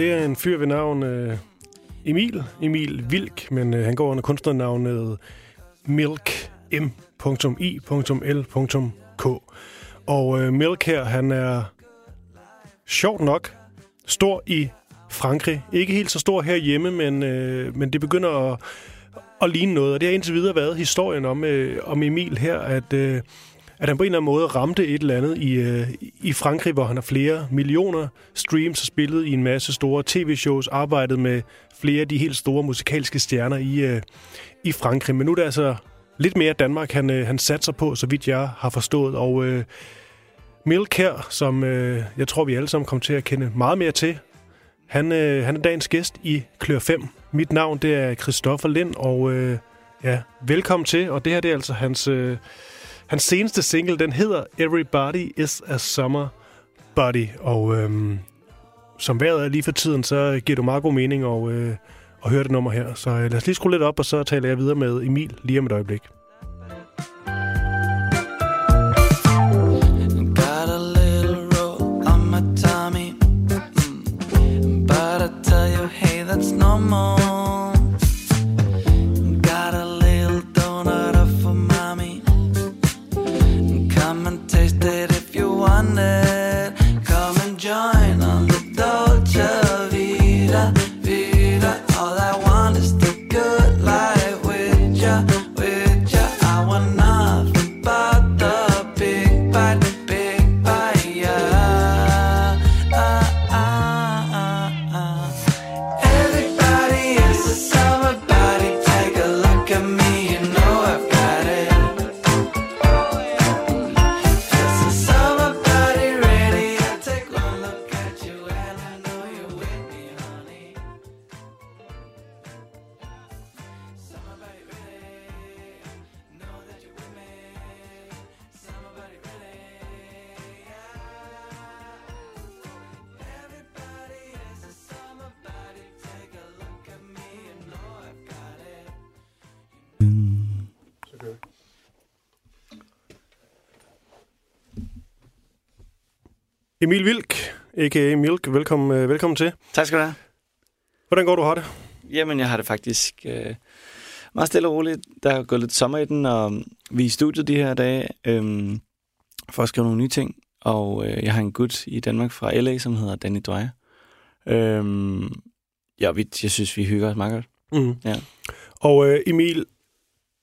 Det er en fyr ved navn øh, Emil. Emil Vilk, men øh, han går under kunstnernavnet Milk M.I.L.K. Og øh, Milk her, han er sjovt nok stor i Frankrig. Ikke helt så stor herhjemme, men, øh, men det begynder at, at ligne noget. Og det har indtil videre været historien om, øh, om Emil her, at... Øh, at han på en eller anden måde ramte et eller andet i, øh, i Frankrig, hvor han har flere millioner streams og spillet i en masse store tv-shows, arbejdet med flere af de helt store musikalske stjerner i, øh, i Frankrig. Men nu er det altså lidt mere Danmark, han, øh, han satser på, så vidt jeg har forstået. Og øh, Milk her, som øh, jeg tror, vi alle sammen kommer til at kende meget mere til, han, øh, han er dagens gæst i Klør 5. Mit navn det er Christoffer Lind, og øh, ja, velkommen til. Og det her det er altså hans... Øh, Hans seneste single, den hedder Everybody is a Summer Body, og øhm, som vejret er lige for tiden, så giver du meget god mening at, øh, at høre det nummer her. Så øh, lad os lige skrue lidt op, og så taler jeg videre med Emil lige om et øjeblik. Emil Vilk, a.k.a. Milk, velkommen, øh, velkommen til. Tak skal du have. Hvordan går du har det? Jamen, jeg har det faktisk øh, meget stille og roligt. Der er gået lidt sommer i den, og vi er i studiet de her dage øh, for at skrive nogle nye ting. Og øh, jeg har en gut i Danmark fra LA, som hedder Danny Dwyer. Øh, ja, vi, jeg synes, vi hygger os meget godt. Mm. Ja. Og øh, Emil,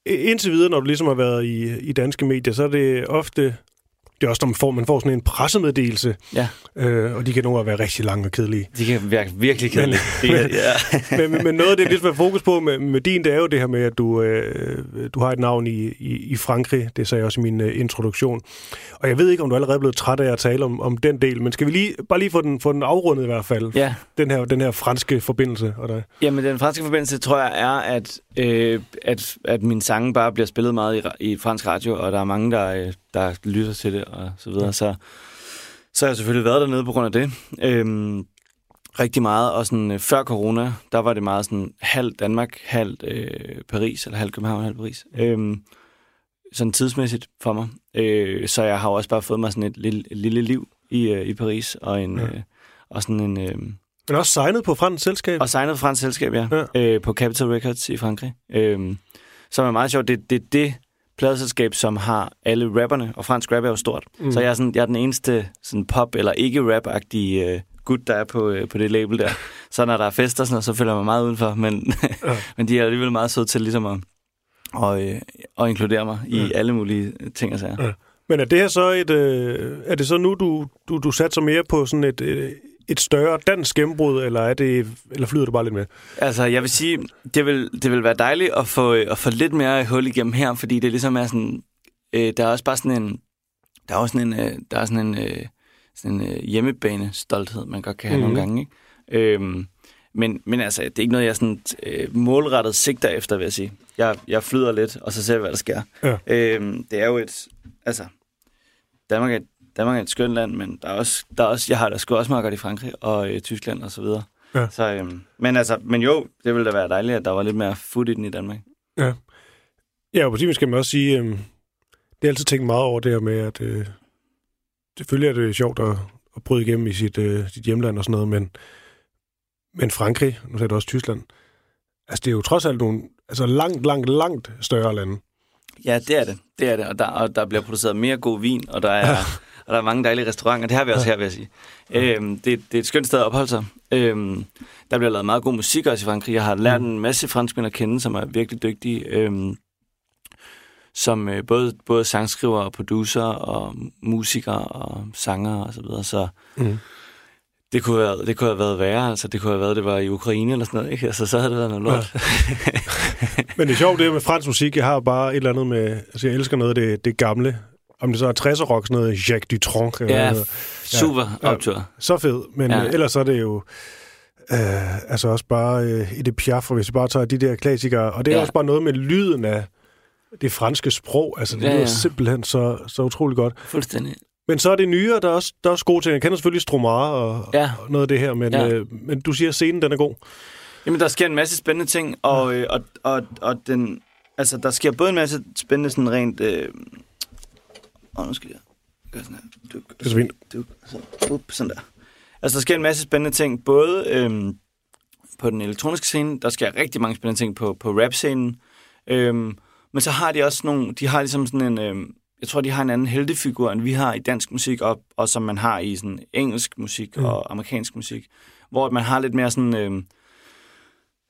indtil videre, når du ligesom har været i, i danske medier, så er det ofte... Det er også, når man får, man får sådan en pressemeddelelse, Ja, øh, og de kan nogle gange være rigtig lange og kedelige. de kan virke virkelig kedeligt. Men- Det er- ja. men, men- noget af det, vi ligesom har fokus på med, med din, det er jo det her med, at du, øh, du har et navn i, i, i Frankrig. Det sagde jeg også i min øh, introduktion. Og jeg ved ikke, om du er allerede blevet træt af at tale om, om den del, men skal vi lige, bare lige få den, få den afrundet i hvert fald? ja. Den, her, den her franske forbindelse. Og der. Jamen, den franske forbindelse, tror jeg, er, at, øh, at, at min sange bare bliver spillet meget i, i fransk radio, og der er mange, der, øh, der lytter til det, og så videre. Så, så har jeg selvfølgelig været dernede på grund af det. Øhm, rigtig meget, og sådan, øh, før corona, der var det meget sådan halv Danmark, halv øh, Paris, eller halv København, halv Paris. Øhm, sådan tidsmæssigt for mig. Øh, så jeg har også bare fået mig sådan et lille, et lille liv i, øh, i Paris, og, en, Ja. øh, og sådan en... Øh, Men også signet på fransk selskab. og signet fransk selskab, ja. Ja. Øh, på Capital Records i Frankrig. Øhm, som er meget sjovt. Det, det er det pladeselskab, som har alle rapperne, og fransk rap er jo stort. Mm. Så jeg er, sådan, jeg er den eneste sådan pop- eller ikke-rap-agtige øh, gut, der er på, øh, på det label der. så når der er fester, sådan så føler jeg mig meget udenfor. Men, Ja. men de er alligevel meget søde til ligesom at, og, øh, at inkludere mig i Ja. alle mulige ting og sager. Ja. Men er det her så et... Øh, er det så nu, du, du, du satser mere på sådan et, øh, et større dansk gennembrud, eller, er det, eller flyder du bare lidt med? Altså, jeg vil sige, det vil, det vil være dejligt at få, at få lidt mere hul igennem her, fordi det ligesom er sådan, øh, der er også bare sådan en, der er også sådan en, øh, der er sådan en, øh, sådan en øh, hjemmebane-stolthed, man godt kan have Mhm. mm-hmm. nogle gange, ikke? Øhm, men, men altså, det er ikke noget, jeg sådan øh, målrettet sigter efter, vil jeg sige. Jeg, jeg flyder lidt, og så ser vi, hvad der sker. Ja. Øhm, det er jo et, altså, Danmark er, Danmark er et skønt land, men der er også, der er også, jeg har da sgu også meget godt i Frankrig og øh, Tyskland og så videre. Ja. Så, øhm, men altså, men jo, det ville da være dejligt, at der var lidt mere food i den i Danmark. Ja. Ja, og på timen skal man også sige, øh, det er altid tænkt meget over det her med, at øh, selvfølgelig er det sjovt at, at bryde igennem i sit, øh, sit hjemland og sådan noget, men Men Frankrig, nu sagde du også Tyskland, altså det er jo trods alt nogle altså langt, langt, langt større lande. Ja, det er det. Det er det. Og der, og der bliver produceret mere god vin, og der er, og der er mange dejlige restauranter. Det har vi også her, vil jeg sige. Øhm, det, det er et skønt sted at opholde sig. Øhm, der bliver lavet meget god musik også i Frankrig. Jeg har lært en masse franskmænd at kende, som er virkelig dygtige. Øhm, som øh, både, både sangskriver og producer og musikere og sanger og så videre. Så Mm. det kunne, have, været- det kunne have været værre. Altså, det kunne have været, det var i Ukraine eller sådan noget. Ikke? Altså, så havde det været noget lort. Men det er sjovt, det med fransk musik. Jeg har bare et eller andet med... Altså, jeg elsker noget af det, det gamle. Om det så er 60'er rock, sådan noget Jacques Dutronc. eller Ja, hedder. super Ja. optur. Så fed. Men Ja. ja. ellers så er det jo... Øh, altså også bare øh, i det piaf, hvis vi bare tager de der klassikere. Og det er Ja. ja. også bare noget med lyden af det franske sprog. Altså, det Ja, ja, lyder ja. simpelthen så, så utrolig godt. Fuldstændig. Men så er det nyere, der er også, der er også gode ting. Jeg kender selvfølgelig Stromare og, Ja. og noget af det her, men, Ja. ja. øh, men du siger, at scenen den er god. Jamen, der sker en masse spændende ting, og, øh, og, og, og den, altså, der sker både en masse spændende sådan rent... Øh, åh, nu skal jeg gøre sådan her. Du, Det er så fint. du, så, up, sådan der. Altså, der sker en masse spændende ting, både øhm, på den elektroniske scene, der sker rigtig mange spændende ting på, på rap-scenen, øhm, men så har de også nogle, de har ligesom sådan en, øhm, jeg tror, de har en anden heltefigur, end vi har i dansk musik, og, og som man har i sådan engelsk musik Mm. og amerikansk musik, hvor man har lidt mere sådan... Øhm,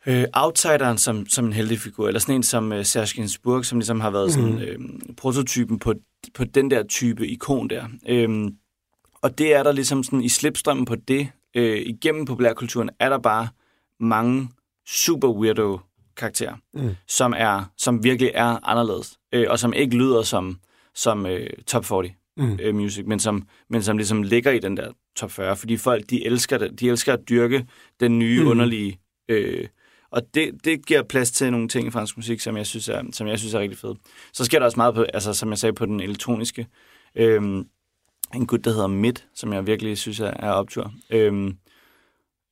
øh, outsideren som, som en heldig figur, eller sådan en som øh, Serge Gainsbourg, som ligesom har været sådan, Mhm. øh, prototypen på, på den der type ikon der. Øhm, og det er der ligesom sådan i slipstrømmen på det, øh, igennem populærkulturen, er der bare mange super weirdo karakterer, Mm. som er som virkelig er anderledes, øh, og som ikke lyder som, som øh, top 40 Mm. øh, music, men som, men som ligesom ligger i den der top 40, fordi folk, de elsker det. De elsker at dyrke den nye, mm. Underlige... Øh, og det, det giver plads til nogle ting i fransk musik, som jeg synes er, som jeg synes er rigtig fedt. Så sker der også meget på, altså som jeg sagde, på den elektroniske. Øhm, en gut, der hedder Midt, som jeg virkelig synes er, er optur. Øhm,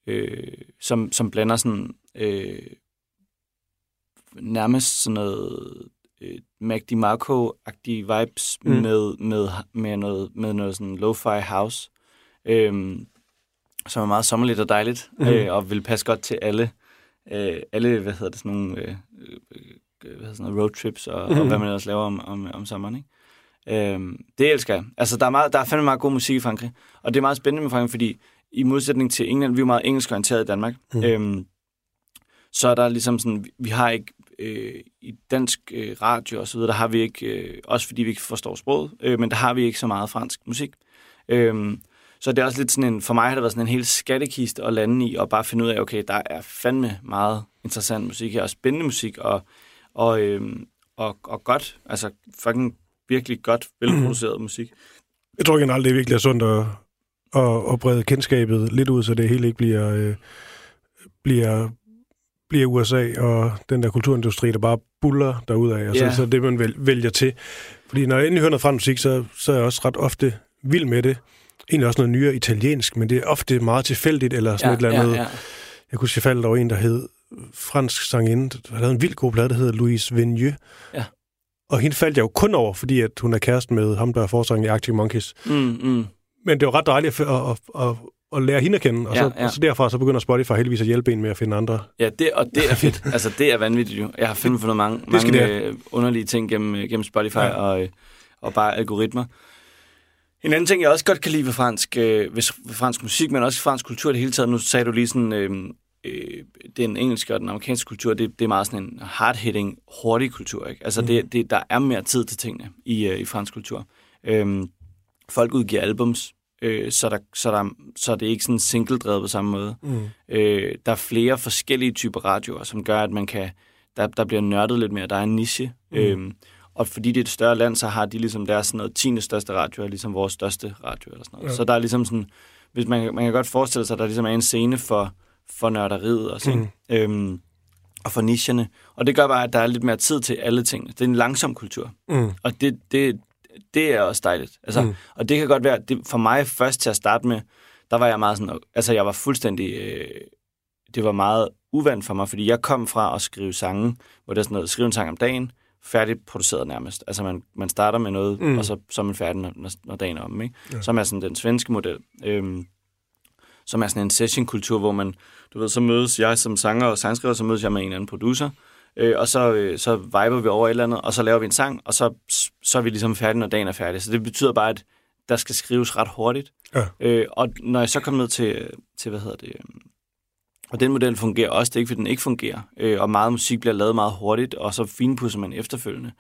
øh, som, som blander sådan øh, nærmest sådan noget øh, Mac DiMarco-agtige vibes mm. Med, med, med, noget, med noget sådan lo-fi house, øhm, som er meget sommerligt og dejligt, mm. Øh, og vil passe godt til alle, øh, alle hvad hedder det, sådan nogle øh, øh, hvad hedder sådan noget, roadtrips og, mm. og Mhm. hvad man ellers laver om, om, om sommeren. Ikke? Øhm, det elsker jeg. Altså, der er, meget, der er fandme meget god musik i Frankrig, og det er meget spændende med Frankrig, fordi i modsætning til England, vi er jo meget engelsk orienteret i Danmark, mm. Øhm, så er der ligesom sådan, vi- har ikke øh, i dansk øh, radio og så videre, der har vi ikke, øh, også fordi vi ikke forstår sproget, øh, men der har vi ikke så meget fransk musik. Øhm, så det er også lidt sådan en, for mig har det været sådan en helt skattekiste at lande i, og bare finde ud af, okay, der er fandme meget interessant musik her, og spændende musik, og, og, øhm, og, og godt, altså fucking virkelig godt velproduceret musik. Jeg tror generelt, det er virkelig sundt at, at, at brede kendskabet lidt ud, så det hele ikke bliver, øh, bliver, bliver USA og den der kulturindustri, der bare buller derudad, og så, Ja. så det, man vælger, vælger til. Fordi når jeg endelig hører noget fra musik, så, så er jeg også ret ofte vild med det. Egentlig også noget nyere italiensk, men det er ofte meget tilfældigt, eller sådan et eller andet. ja, ja. Jeg kunne jeg faldt over en, der hed fransk sangerinde. Der havde en vild god plade, der hedder Louise Vigneux. Ja. Og hende faldt jeg jo kun over, fordi at hun er kæresten med ham, der er forsanger i Arctic Monkeys. Mm, mm. Men det var ret dejligt at, at, at, at, at lære hende at kende, og, Ja, så, ja. og så derfra så begynder Spotify heldigvis at hjælpe en med at finde andre. Ja, det, og det er fedt. altså, det er vanvittigt jo. Jeg har fundet mange, Det skal mange det øh, underlige ting gennem, øh, gennem Spotify Ja. ja. og, øh, og bare algoritmer. En anden ting, jeg også godt kan lide ved fransk, øh, ved, fransk musik, men også fransk kultur det hele taget. Nu sagde du lige sådan, øh, øh, den engelske og den amerikanske kultur, det, det er meget sådan en hard-hitting, hurtig kultur. Ikke? Altså, mm. det, det, der er mere tid til tingene i, øh, i fransk kultur. Øh, folk udgiver albums, øh, så, der, så, der, så det er ikke sådan single-drevet på samme måde. Mm. Øh, der er flere forskellige typer radioer, som gør, at man kan, der, der bliver nørdet lidt mere. Der er en niche. Mm. Øhm, og fordi det er et større land, så har de ligesom deres sådan noget 10. største radio, er ligesom vores største radio. Eller sådan noget. Ja. Så der er ligesom sådan, hvis man, man kan godt forestille sig, at der ligesom er en scene for, for nørderiet og sådan, mm. øhm, og for nicherne. Og det gør bare, at der er lidt mere tid til alle tingene. Det er en langsom kultur. Mm. Og det, det, det er også dejligt. Altså, Mm. mm. Og det kan godt være, det, for mig først til at starte med, der var jeg meget sådan, altså jeg var fuldstændig, øh, det var meget uvandt for mig, fordi jeg kom fra at skrive sange, hvor det er sådan noget, skrive en sang om dagen, færdigt produceret nærmest. Altså man, man starter med noget, Mm. og så, så er man færdig, når, når- dagen er om, ikke? Ja. Som er sådan den svenske model. Øhm, som er sådan en session-kultur, hvor man, du ved, så mødes jeg som sanger og sangskriver, så mødes jeg med en anden producer, øh, og så, øh, så viber vi over et eller andet, og så laver vi en sang, og så, så er vi ligesom færdige, når dagen er færdig. Så det betyder bare, at der skal skrives ret hurtigt. Ja. Øh, og når jeg så kom ned til, til hvad hedder det, øh, og den model fungerer også, det er ikke, fordi den ikke fungerer, øh, og meget musik bliver lavet meget hurtigt, og så finpudser man efterfølgende.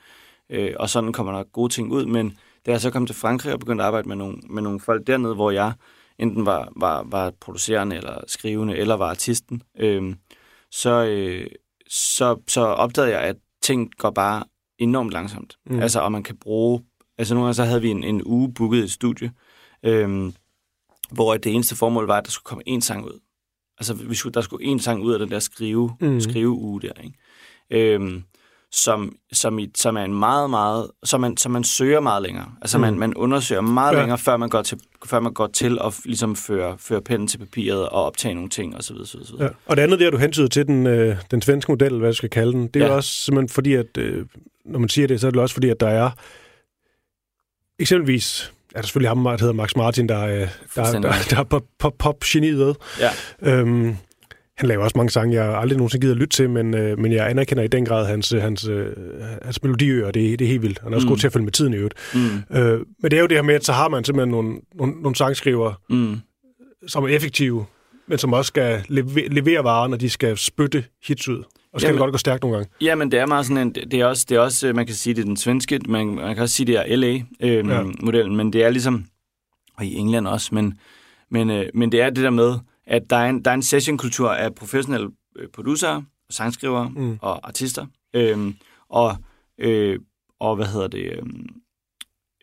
Øh, og sådan kommer der gode ting ud, men da jeg så kom til Frankrig og begyndte at arbejde med nogle, med nogle folk dernede, hvor jeg enten var, var, var producerende eller skrivende, eller var artisten, øh, så, øh, så, så opdagede jeg, at ting går bare enormt langsomt. Mm. Altså, og man kan bruge... Altså, nogle gange så havde vi en, en uge booket i et studie, øh, hvor det eneste formål var, at der skulle komme én sang ud. Altså, vi skulle, der skulle én sang ud af den der skrive, Mm. mm. skrive uge der, ikke? Øhm, som, som, i, som er en meget, meget... Som man, som man søger meget længere. Altså, Mm. man, man undersøger meget Ja. længere, før man går til, før man går til at ligesom føre, føre pennen til papiret og optage nogle ting, og så videre, så videre. Så videre. Ja. Og det andet der, du hentyder til den, øh, den svenske model, hvad jeg skal kalde den, det er. Ja. også simpelthen fordi, at øh, når man siger det, så er det også fordi, at der er eksempelvis, er der selvfølgelig ham, der hedder Max Martin, der, er, der, der, der, der er pop, pop, pop geniet. Ja. Øhm, han laver også mange sange, jeg aldrig nogensinde gider at lytte til, men, øh, men jeg anerkender i den grad hans, hans, øh, hans melodiøer, det, det er helt vildt. Han er også mm. Mm. god til at følge med tiden i øvrigt. Mm, Øh, men det er jo det her med, at så har man simpelthen nogle, nogle, nogle sangskriver, mm. som er effektive, men som også skal leve- levere varer, når de skal spytte hits ud. Og så kan Jamen- det godt gå stærkt nogle gange. Jamen, det er meget sådan en, det er også, det er også, øh, man kan sige, det er den svenske, man, man kan også sige, det er LA-modellen, Ja. øh, modellen, men det er ligesom, og i England også, men, men, øh, men det er det der med, at der er en, der er en session-kultur af professionelle øh, producer, sangskrivere Mm. og artister, øh, og, øh, og hvad hedder det, øh,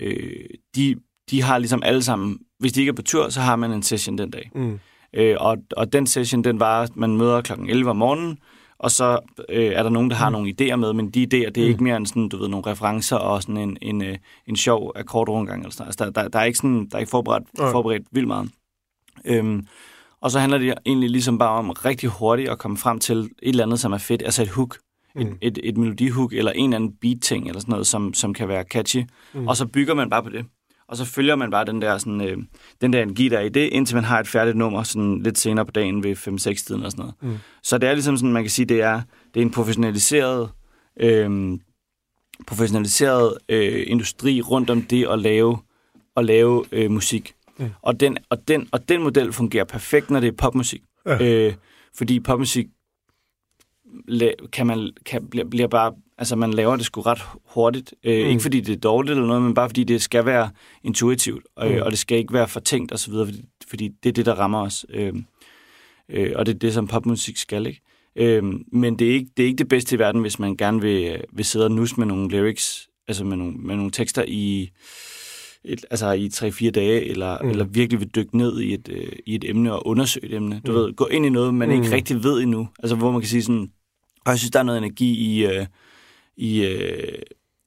øh, de, de har ligesom alle sammen, hvis de ikke er på tur, så har man en session den dag. Mm. Øh, og, og den session, den var, man møder kl. 11 om morgenen, og så øh, er der nogen, der har Mm. nogle idéer med, men de idéer, det er Mm. ikke mere end sådan, du ved, nogle referencer og sådan en, en, øh, en sjov akkordrundgang. Eller sådan. Altså, der, der, der, er ikke sådan, der er ikke forberedt, Nej. forberedt vildt meget. Øhm, og så handler det egentlig ligesom bare om rigtig hurtigt at komme frem til et eller andet, som er fedt. Altså et hook, Mm. et, et, et melodihook, eller en eller anden beat-ting, eller sådan noget, som, som kan være catchy. Mm. Og så bygger man bare på det. Og så følger man bare den der, sådan, øh, den der energi, der er i det, indtil man har et færdigt nummer sådan lidt senere på dagen ved 5-6 tiden og sådan noget. Mm. Så det er ligesom sådan, man kan sige, det er, det er en professionaliseret, øh, professionaliseret øh, industri rundt om det at lave, at lave øh, musik. Mm. Og, den, og, den, og den model fungerer perfekt, når det er popmusik. Ja. Øh, fordi popmusik kan man, kan, bliver, bliver bare, altså man laver det sgu ret hurtigt. Øh, Mm. Ikke fordi det er dårligt eller noget, men bare fordi det skal være intuitivt, og, Mm. mm. og det skal ikke være for tænkt osv., fordi, fordi det er det, der rammer os. Øh, øh, og det er det, som popmusik skal, ikke? Øh, men det er, ikke, det er ikke det bedste i verden, hvis man gerne vil, øh, vil sidde og nus med nogle lyrics, altså med nogle, med nogle tekster i, et, altså i 3-4 dage, eller, Mm. eller virkelig vil dykke ned i et, øh, i et emne og undersøge et emne. Du Mm. ved, gå ind i noget, man. Mm. ikke rigtig ved endnu. Altså hvor man kan sige sådan, og jeg synes, der er noget energi i, øh, i, øh,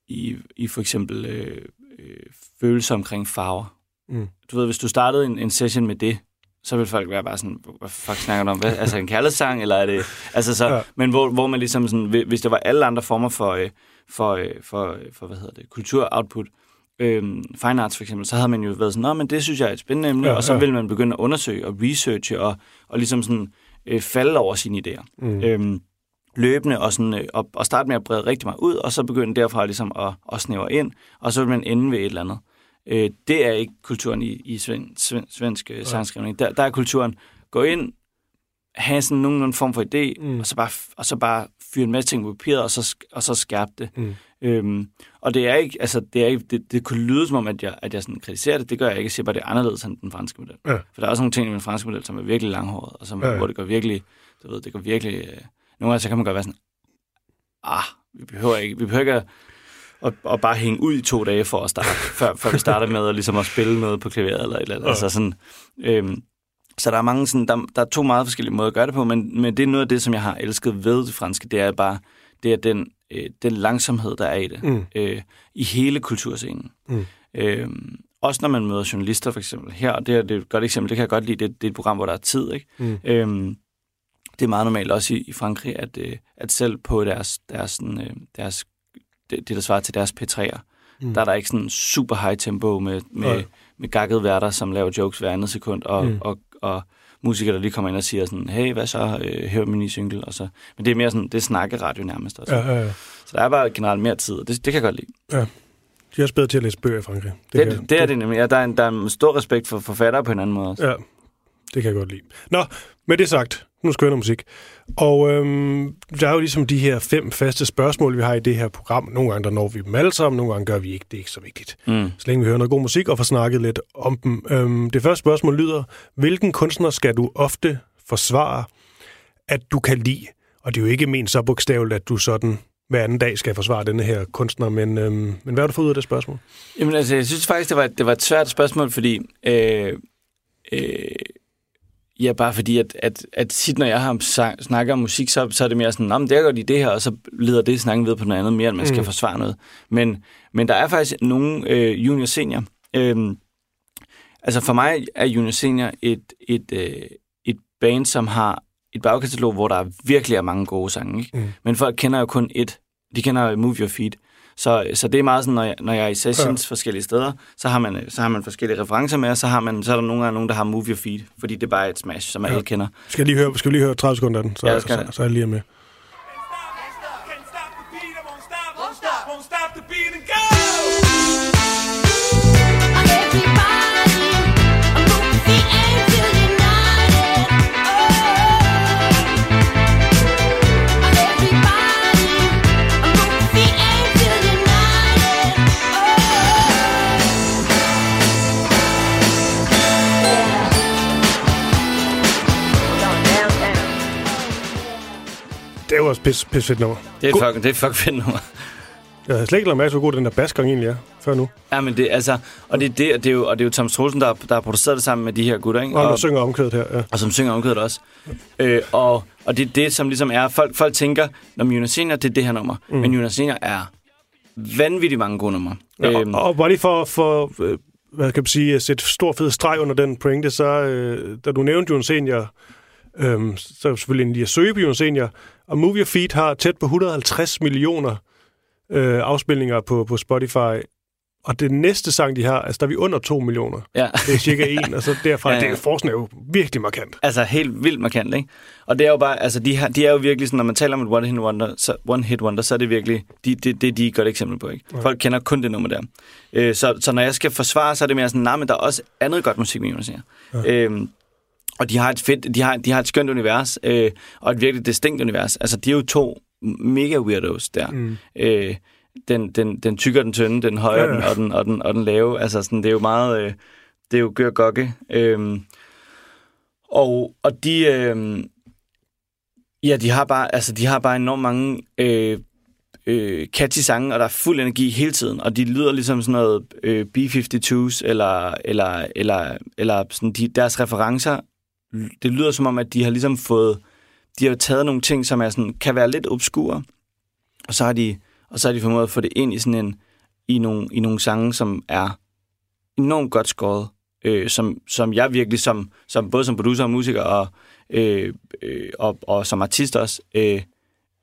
i, i for eksempel øh, øh, følelser omkring farver. Mm. Du ved, hvis du startede en, en session med det, så vil folk være bare sådan, hvad fuck snakker du om? Hvad? Altså en kærlighedssang, eller er det... Altså så, Ja. Men hvor, hvor man ligesom sådan, hvi- hvis der var alle andre former for, øh, for, øh, for, øh, for hvad hedder det, kulturoutput, øhm, fine arts for eksempel, så havde man jo været sådan, Nå, men det synes jeg er et spændende emne, Ja, og så ja. vil man begynde at undersøge og researche og, og ligesom sådan øh, falde over sine idéer. Mm. Øhm, løbende og, sådan, øh, og, og starte med at brede rigtig meget ud, og så begynde derfra ligesom at, at snævre ind, og så vil man ende ved et eller andet. Øh, det er ikke kulturen i, i sven, sven, svensk øh, sangskrivning. Der, der er kulturen, gå ind, have sådan nogen form for idé, Mm. og, så bare, og så bare fyre en masse ting på papiret, og så, og så skærpe det. Mm. Øhm, og det er ikke, altså, det, er ikke, det, det kunne lyde som om, at jeg, at jeg sådan kritiserer det. Det gør jeg ikke. Jeg siger bare, det er anderledes end den franske model. Ja. For der er også nogle ting i den franske model, som er virkelig langhåret, og som, ja. hvor det går virkelig, du ved, det går virkelig... Øh, nogle gange så kan man godt være sådan, ah, vi behøver ikke, vi behøver ikke at, at, at bare hænge ud i to dage for at starte, før, før vi starter med at, ligesom at spille noget på klaveret eller et eller andet. Ja. Altså sådan, øhm, så der er mange sådan, der, der er to meget forskellige måder at gøre det på, men, men det er noget af det, som jeg har elsket ved det franske, det er bare, det er den, øh, den langsomhed, der er i det, Mm. øh, i hele kulturscenen. Mm. Øh, også når man møder journalister, for eksempel. Her, og det er, det er et godt eksempel, det kan jeg godt lide, det, det er et program, hvor der er tid, ikke? Mm. Øhm, det er meget normalt også i, i Frankrig, at, øh, at selv på deres, deres, sådan, øh, deres det, det, der svarer til deres P3'er, Mm. der er der ikke sådan super high tempo med, med, med gakkede værter, som laver jokes hver andet sekund, og, Mm. mm. og, og musikere, der lige kommer ind og siger sådan, hey, hvad så, øh, hør min nye single, og så. Men det er mere sådan, det er snakkeradio nærmest også. Ja, ja, ja. Så der er bare generelt mere tid, og det, det kan jeg godt lide. De er også bedre til at læse bøger i Frankrig. Det, kan, det, det er det nemlig. Ja, der, er en, der er en stor respekt for forfattere på en anden måde også. Ja, det kan jeg godt lide. Nå, med det sagt, nu skal noget musik. Og øhm, der er jo ligesom de her fem faste spørgsmål, vi har i det her program. Nogle gange der når vi dem alle sammen, nogle gange gør vi ikke. Det er ikke så vigtigt. Mm. Så længe vi hører noget god musik og får snakket lidt om dem. Øhm, det første spørgsmål lyder, hvilken kunstner skal du ofte forsvare, at du kan lide? Og det er jo ikke ment så bogstaveligt, at du sådan hver anden dag skal forsvare denne her kunstner, men, øhm, men hvad har du fået ud af det spørgsmål? Jamen altså, jeg synes faktisk, det var, det var et svært spørgsmål, fordi... Øh, øh, ja, bare fordi, at, at, at tit, når jeg har sang, snakker om musik, så, så er det mere sådan, Nå, men det er godt i det her, og så leder det snakken ved på noget andet, mere end man skal Mm. forsvare noget. Men, men der er faktisk nogle øh, junior senior. Øh, altså for mig er junior senior et, et, øh, et band, som har et bagkatalog, hvor der virkelig er mange gode sange. Ikke? Mm. Men folk kender jo kun et. De kender Move Your Feet. Så, så det er meget sådan, når jeg, når jeg er i sessions ja. forskellige steder, så har, man, så har man forskellige referencer med, og så, har man, så er der nogle gange nogen, der har Move Your Feet, fordi det er bare et smash, som ja. alle kender. Skal lige høre, skal vi lige høre 30 sekunder af den, så, Ja, så, det. så er jeg lige med. Jo også pis, pis fedt nummer. Det er God- fuck, det er fuck fedt nummer. Jeg havde slet ikke lagt mærke til, hvor god den der basgang egentlig er, før nu. Ja, men det, altså, og det, er det, og det er jo, og det er jo Thomas Troelsen, der, der har produceret det sammen med de her gutter, ikke? Og der Og, synger omkvædet her. Ja. og som synger omkødet også. Øh, og, og det er det, som ligesom er, folk, folk tænker, når Jonas Senior, det er det her nummer. Mm. Men Jonas Senior er vanvittigt mange gode numre. Ja, og, og bare lige for, for øh, hvad kan man sige, at sætte stor fed streg under den pointe, så øh, da du nævnte Jon Senior, øh, så er selvfølgelig lige at søge på Jon Senior, og Movie Feet har tæt på 150 millioner øh, afspilninger på, på Spotify, og det næste sang, de har, altså der er vi under 2 millioner. ja. Det er cirka en, og så derfra, Ja, ja, ja. ja. det forskning er jo virkelig markant. Altså helt vildt markant, ikke? Og det er jo bare, altså de, har, de er jo virkelig sådan, når man taler om et one hit wonder, så, one hit wonder, så er det virkelig, de, det, det er de et godt eksempel på, ikke? Folk kender kun det nummer der. Øh, så, så når jeg skal forsvare, så er det mere sådan, nej, men der er også andet godt musik Jonas her. Ja. Øhm, og de har et fedt, de har, de har et skønt univers, øh, og et virkelig distinkt univers. Altså, de er jo to mega weirdos der. Mm. Øh, den, den, den tykke den tynde, den høje Ja, ja, ja. og, den, og, den, og den lave. Altså, sådan, det er jo meget... Øh, det er jo gør gokke. Øhm, og, og de... Øh, ja, de har bare, altså, de har bare enormt mange øh, øh, catchy sange, og der er fuld energi hele tiden, og de lyder ligesom sådan noget øh, B-52's, eller, eller, eller, eller sådan de, deres referencer. Det lyder som om, at de har ligesom fået, de har taget nogle ting, som er sådan, kan være lidt obskure, og så har de, og så har de formået at få det ind i sådan en, i nogle, i nogle sange, som er enormt godt skåret, øh, som, som jeg virkelig, som, som både som producer og musiker, og, øh, øh, og, og som artist også, øh,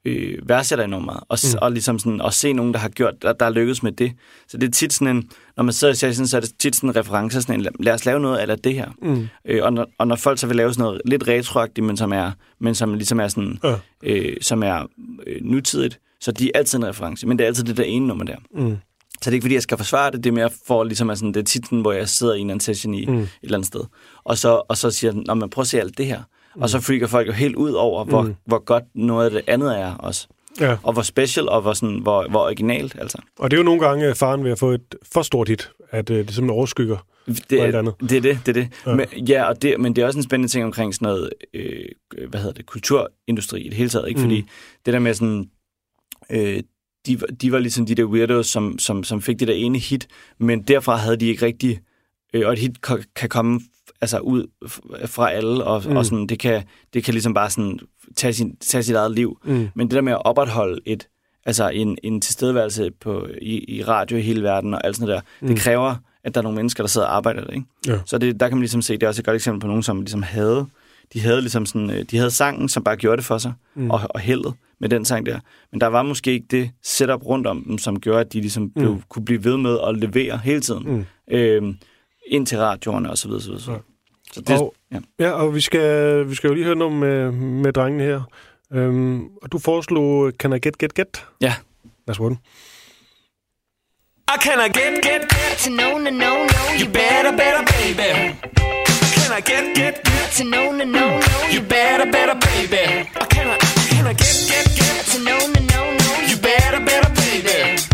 øh, værdsætter enormt meget. Og, mm. og ligesom sådan, at se nogen, der har gjort, der, der er lykkedes med det. Så det er tit sådan en, når man sidder i session, så er det tit sådan en reference, sådan en, lad os lave noget af det her. Mm. Øh, og, når, og når folk så vil lave sådan noget lidt retroagtigt, men som er, men som ligesom er sådan, Ja. øh, som er øh, nutidigt, så de er altid en reference. Men det er altid det der ene nummer der. Mm. Så det er ikke, fordi jeg skal forsvare det, det er mere for, ligesom, at sådan, det er tit sådan, hvor jeg sidder i en anden session i mm. et eller andet sted. Og så, og så siger den, man prøv at se alt det her. Mm. Og så freaker folk jo helt ud over, hvor, mm. hvor godt noget af det andet er også. Ja. Og hvor special, og hvor, sådan, hvor, hvor originalt, altså. Og det er jo nogle gange faren ved at få et for stort hit, at øh, det simpelthen overskygger. Det, alt andet. det er det, det er det. Ja. Men, ja og det, men det er også en spændende ting omkring sådan noget, øh, hvad hedder det, kulturindustri i det hele taget, ikke? Fordi Mm. det der med sådan, øh, de, de var ligesom de der weirdos, som, som, som fik det der ene hit, men derfra havde de ikke rigtig, øh, og et hit kan komme altså ud fra alle, og, Mm. mm. og sådan, det, kan, det kan ligesom bare sådan tage, sin, tage sit eget liv. Mm. Men det der med at opretholde et, altså en, en tilstedeværelse på, i, i radio i hele verden og alt sådan noget der, mm. det kræver, at der er nogle mennesker, der sidder og arbejder det. Ikke? Ja. Så det, der kan man ligesom se, det er også et godt eksempel på nogen, som ligesom havde, de havde ligesom sådan, øh, de havde sangen, som bare gjorde det for sig, mm. og, og heldet med den sang der. Men der var måske ikke det setup rundt om dem, som gjorde, at de ligesom blev, kunne blive ved med at levere hele tiden. Mm. Øhm, ind til radioerne og så videre, så videre. Så. Så det, Og- ja. Ja, og vi skal, vi skal jo lige høre noget med, med drengene her. Øhm, og du foreslog Can I Get Get Get? ja. Lad os den. I can I get, get, get? To no, no, no, no, You better, better, baby. Can I get, get, get? To no, no, no, no, You better, better, baby. I can I, can I get, get, get? To no, no, no, no, You better, better, baby.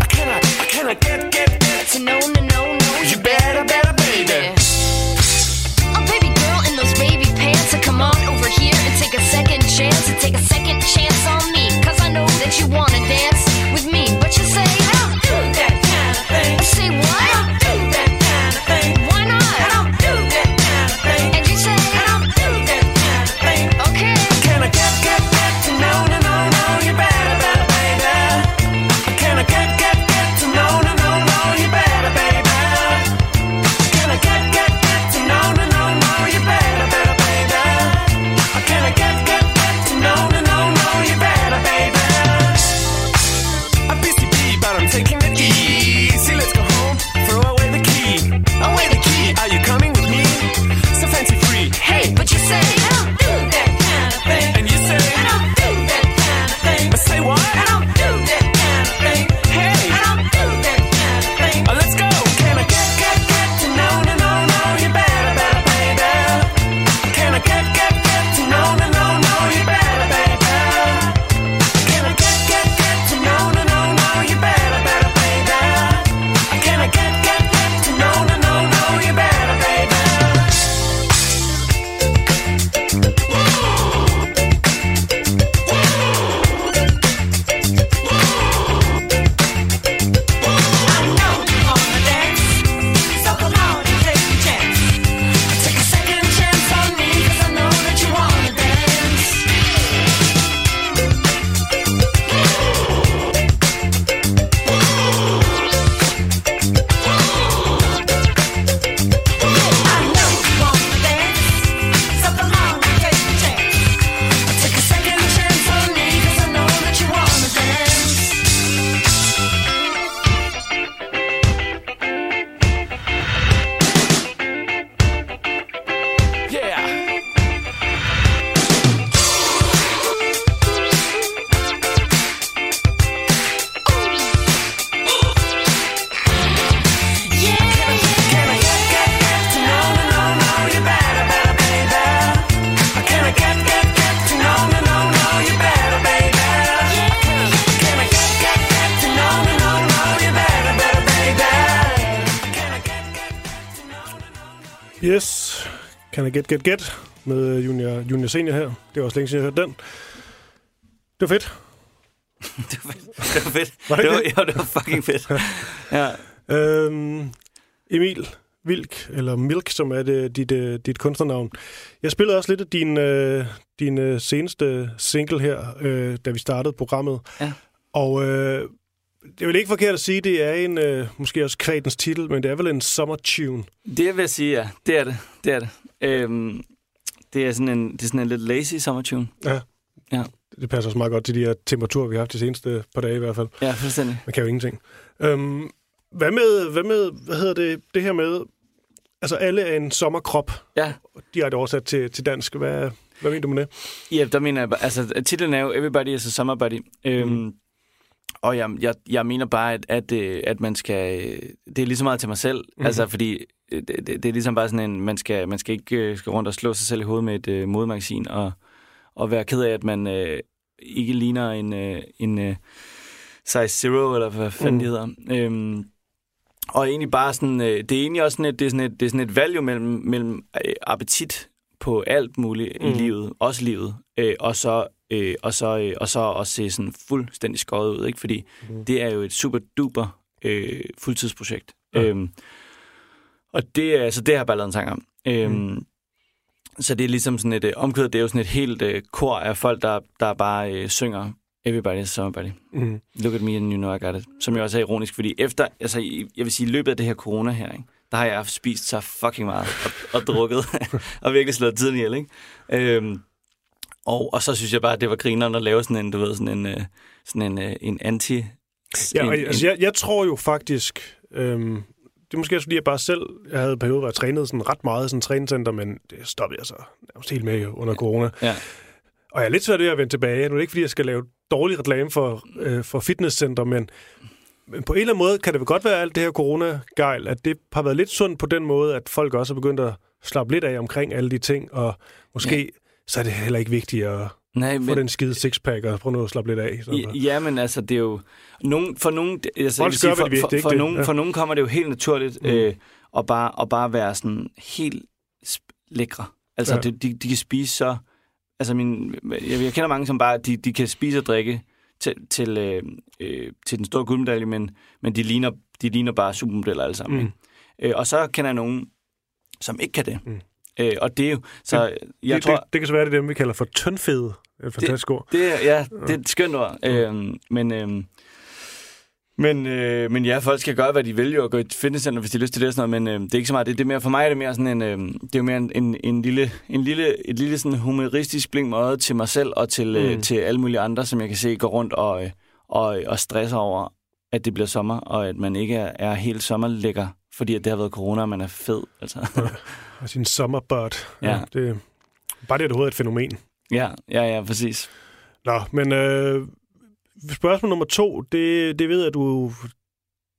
Get Get Get med Junior, junior Senior her. Det var også længe siden, jeg hørte den. Det var fedt. Det var, det var fedt. Var det det, var, det? jo, det var fucking fedt. Ja. Øhm, Emil Vilk, eller Milk, som er det, dit, øh, dit kunstnernavn. Jeg spillede også lidt af din, øh, din øh, seneste single her, øh, da vi startede programmet. Ja. Og øh, det er vel ikke forkert at sige, det er en, øh, måske også kvædens titel, men det er vel en summer tune. Det vil jeg sige, ja. Det er det. Det er det. Øhm, det er sådan en, det er sådan en lidt lazy sommertune. Ja. Ja. Det passer også meget godt til de her temperaturer, vi har haft de seneste par dage i hvert fald. Ja, fuldstændig. Man kan jo ingenting. Øhm, hvad med, hvad med, hvad hedder det, det her med, altså alle er en sommerkrop, Ja. direkte oversat til, til dansk. Hvad, hvad mener du med det? Ja, der mener jeg, altså titlen er jo Everybody is a Summer Buddy. Øhm, Mm. Og jeg, jeg, jeg mener bare, at, at, øh, at man skal... øh, Det er lige så meget til mig selv. Mm. Altså, fordi det, det, det er ligesom bare sådan en... Man skal, man skal ikke øh, skal rundt og slå sig selv i hovedet med et øh, modemagasin og, og være ked af, at man øh, ikke ligner en, øh, en øh, size zero, eller hvad fanden Mm. det hedder. Øhm, og egentlig bare sådan... Øh, det er egentlig også sådan et, det er sådan et, det er sådan et valg mellem, mellem øh, appetit på alt muligt mm. I livet, også livet, øh, og så øh, og så øh, og så også se sådan fuldstændig skåret ud, ikke? Fordi Mm. det er jo et super duper øh, fuldtidsprojekt. Ja. Øhm, og det er så det har jeg bare lavet en sang om. Øhm, Mm. Så det er ligesom sådan et øh, omkvæd, det er jo sådan et helt øh, kor af folk, der, der bare øh, synger Everybody's Somebody. Mm. Look at me and you know I got it. Som jo også er ironisk, fordi efter, altså jeg vil sige, i løbet af det her corona her, ikke, der har jeg spist så fucking meget og, og drukket, og virkelig slået tiden ihjel, ikke? Øhm, og, og så synes jeg bare, at det var grineren at lave sådan en, du ved, sådan en, øh, sådan en, øh, en anti... Ja, en, altså, jeg, jeg tror jo faktisk, øhm, det er måske også fordi, jeg bare selv, jeg havde en periode, hvor jeg trænede sådan ret meget i sådan træningscenter, men det stoppede jeg så nærmest helt med under corona. Ja. Og jeg er lidt svært ved at vende tilbage. Nu er det ikke, fordi jeg skal lave dårlig reklame for, øh, for fitnesscenter, men, men på en eller anden måde kan det vel godt være alt det her corona-gejl, at det har været lidt sundt på den måde, at folk også er begyndt at slappe lidt af omkring alle de ting, og måske ja. så er det heller ikke vigtigt at Nej, få men, den skide sixpack og prøve nu at slappe lidt af. Så. Ja, men altså, det er jo... Nogen, for nogen, altså, Folk sige, for, de for, for, nogen, Ja. for nogen kommer det jo helt naturligt mm. øh, at, bare, at bare være sådan helt lækre. Altså, Ja. ja. de, de kan spise så... Altså, min, jeg, jeg kender mange, som bare... De, de kan spise og drikke til, til, øh, øh, til den store guldmedalje, men, men de, ligner, de ligner bare supermodeller alle sammen. Mm. Mm. Ikke? Øh, og så kender jeg nogen, som ikke kan det. Mm. Øh, og det er jo... Så jeg det, tror... det, det kan så være, det er dem, vi kalder for tyndfede. Det et fantastisk ord. Det, er- ja, det er et skønt ord. Øhm, men, øhm, men, øh, men ja, folk skal gøre, hvad de vil jo, og gå i et fitnesscenter, hvis de har lyst til det og sådan noget, men øh, det er ikke så meget. Det, det er mere, for mig er det mere sådan en, øh, det er mere en, en, en lille, en lille, et lille sådan humoristisk blink med øjet til mig selv og til, øh, Mm. til alle mulige andre, som jeg kan se går rundt og, øh, og, og stresser over, at det bliver sommer, og at man ikke er, er helt sommerlækker, fordi at det har været corona, og man er fed. Altså. Og sin sommerbud. Ja. Det, bare det, at det er et fænomen. ja, ja, ja, præcis. Nå, men øh, spørgsmål nummer to, det, det ved jeg, du,